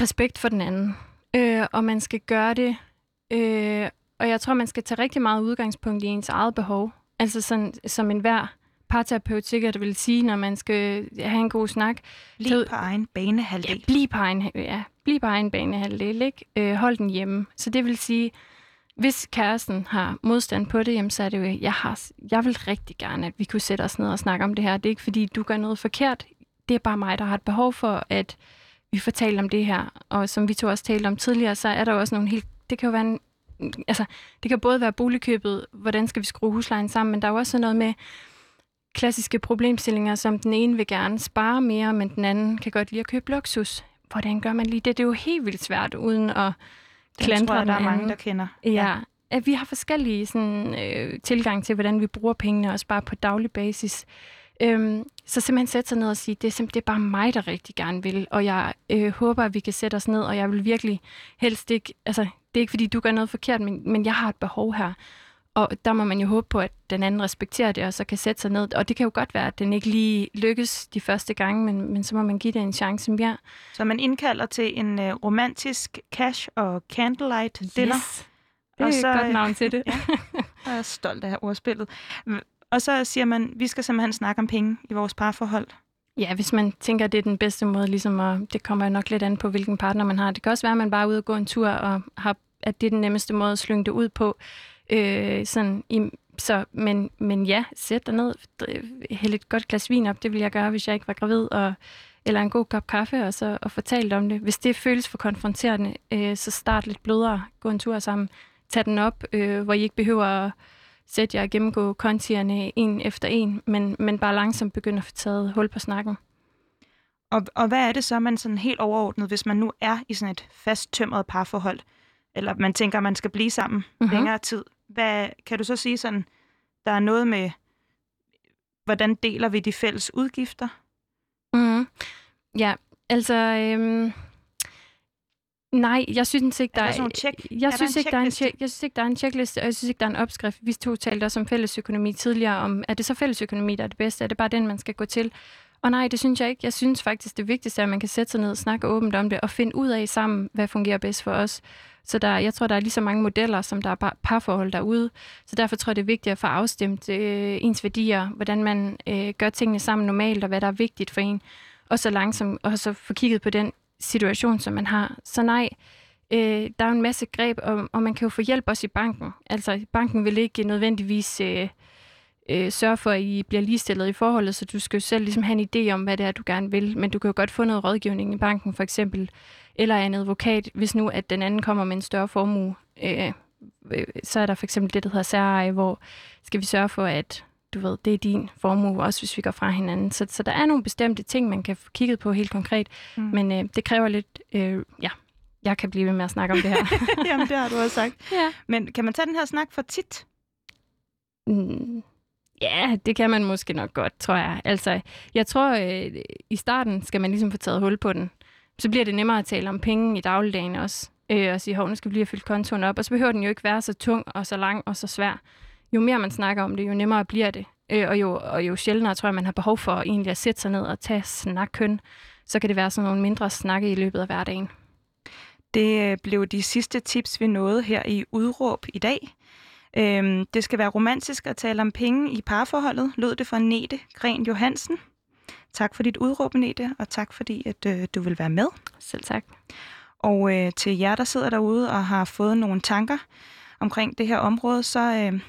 respekt for den anden. Øh, og man skal gøre det, øh, og jeg tror, man skal tage rigtig meget udgangspunkt i ens eget behov. Altså sådan, som enhver parterapeut sikkert vil sige, når man skal have en god snak. Så- på egen banehalvdel. Ja, bliv på egen, ja, bliv på egen banehalvdel, ikke? Øh, hold den hjemme. Så det vil sige, hvis kæresten har modstand på det, jamen, så er det jo, jeg, har, jeg vil rigtig gerne, at vi kunne sætte os ned og snakke om det her. Det er ikke, fordi du gør noget forkert. Det er bare mig, der har et behov for, at vi får talt om det her. Og som vi to også talte om tidligere, så er der jo også nogle helt... Det kan jo være en, altså, det kan både være boligkøbet, hvordan skal vi skrue huslejen sammen, men der er jo også sådan noget med klassiske problemstillinger, som den ene vil gerne spare mere, men den anden kan godt lide at købe luksus. Hvordan gør man lige det? Det er jo helt vildt svært, uden at den klandre tror jeg, der er mange, anden. der kender. Ja, at vi har forskellige sådan, øh, tilgang til, hvordan vi bruger pengene, også bare på daglig basis. Øhm, så simpelthen sætte sig ned og sige, det er, simpelthen, det er bare mig, der rigtig gerne vil, og jeg øh, håber, at vi kan sætte os ned, og jeg vil virkelig helst ikke, altså det er ikke fordi, du gør noget forkert, men, men jeg har et behov her. Og der må man jo håbe på, at den anden respekterer det, og så kan sætte sig ned. Og det kan jo godt være, at den ikke lige lykkes de første gange, men, men så må man give det en chance mere. Så man indkalder til en uh, romantisk cash og candlelight dinner. Yes. Det er Og et så, godt øh, navn til det. ja. Jeg er stolt af ordspillet. Og så siger man, vi skal simpelthen snakke om penge i vores parforhold. Ja, hvis man tænker, at det er den bedste måde, ligesom at, det kommer jo nok lidt an på, hvilken partner man har. Det kan også være, at man bare er ude og gå en tur, og har, at det er den nemmeste måde at slynge det ud på. Øh, sådan i, så, men, men ja, sæt dig ned, hælde et godt glas vin op, det ville jeg gøre, hvis jeg ikke var gravid, og, eller en god kop kaffe, og så og fortælle om det. Hvis det føles for konfronterende, øh, så start lidt blødere, gå en tur sammen, tag den op, øh, hvor I ikke behøver at sætte jer og gennemgå kontierne en efter en, men, men bare langsomt begynde at få taget hul på snakken. Og, og hvad er det så, man sådan helt overordnet, hvis man nu er i sådan et fasttømret parforhold, eller man tænker, man skal blive sammen mm-hmm. længere tid. Hvad kan du så sige sådan, der er noget med, hvordan deler vi de fælles udgifter? Mm. Ja, altså... Øhm, nej, jeg synes ikke, der Er der er... check? Jeg Er synes, ikke, der er en check, jeg synes ikke, der er en checkliste, og jeg synes ikke, der er en opskrift. Vi to talte også om fællesøkonomi tidligere. Om, er det så fællesøkonomi, der er det bedste? Er det bare den, man skal gå til? Og nej, det synes jeg ikke. Jeg synes faktisk, det vigtigste er, at man kan sætte sig ned og snakke åbent om det, og finde ud af sammen, hvad fungerer bedst for os. Så der, jeg tror, der er lige så mange modeller, som der er parforhold derude. Så derfor tror jeg, det er vigtigt at få afstemt øh, ens værdier, hvordan man øh, gør tingene sammen normalt, og hvad der er vigtigt for en. Og så langsomt, og så få kigget på den situation, som man har. Så nej, øh, der er jo en masse greb, og, og man kan jo få hjælp også i banken. Altså, banken vil ikke nødvendigvis øh, øh, sørge for, at I bliver ligestillet i forholdet, så du skal jo selv ligesom have en idé om, hvad det er, du gerne vil. Men du kan jo godt få noget rådgivning i banken, for eksempel, eller af en advokat, hvis nu, at den anden kommer med en større formue. Øh, øh, så er der for eksempel det, der hedder særeje, hvor skal vi sørge for, at du ved, det er din formue, også hvis vi går fra hinanden. Så, så der er nogle bestemte ting, man kan få kigget på helt konkret, mm. men øh, det kræver lidt, øh, ja, jeg kan blive ved med at snakke om det her. Jamen, det har du også sagt. ja. Men kan man tage den her snak for tit? Mm, ja, det kan man måske nok godt, tror jeg. Altså, jeg tror, øh, i starten skal man ligesom få taget hul på den. Så bliver det nemmere at tale om penge i dagligdagen også. Øh, og sige, hov, nu skal vi lige have fyldt kontoen op. Og så behøver den jo ikke være så tung og så lang og så svær. Jo mere man snakker om det, jo nemmere bliver det. Øh, og, jo, og jo sjældnere tror jeg, man har behov for egentlig at sætte sig ned og tage snakken. Så kan det være sådan nogle mindre snakke i løbet af hverdagen. Det øh, blev de sidste tips, vi nåede her i Udråb i dag. Øhm, det skal være romantisk at tale om penge i parforholdet, lød det fra Nete Gren Johansen. Tak for dit udråb, Nete, og tak fordi, at øh, du vil være med. Selv tak. Og øh, til jer, der sidder derude og har fået nogle tanker omkring det her område, så, øh,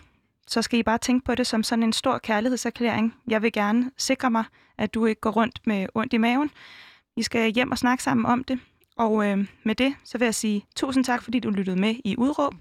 så skal I bare tænke på det som sådan en stor kærlighedserklæring. Jeg vil gerne sikre mig, at du ikke går rundt med ondt i maven. I skal hjem og snakke sammen om det. Og øh, med det, så vil jeg sige tusind tak, fordi du lyttede med i Udråb.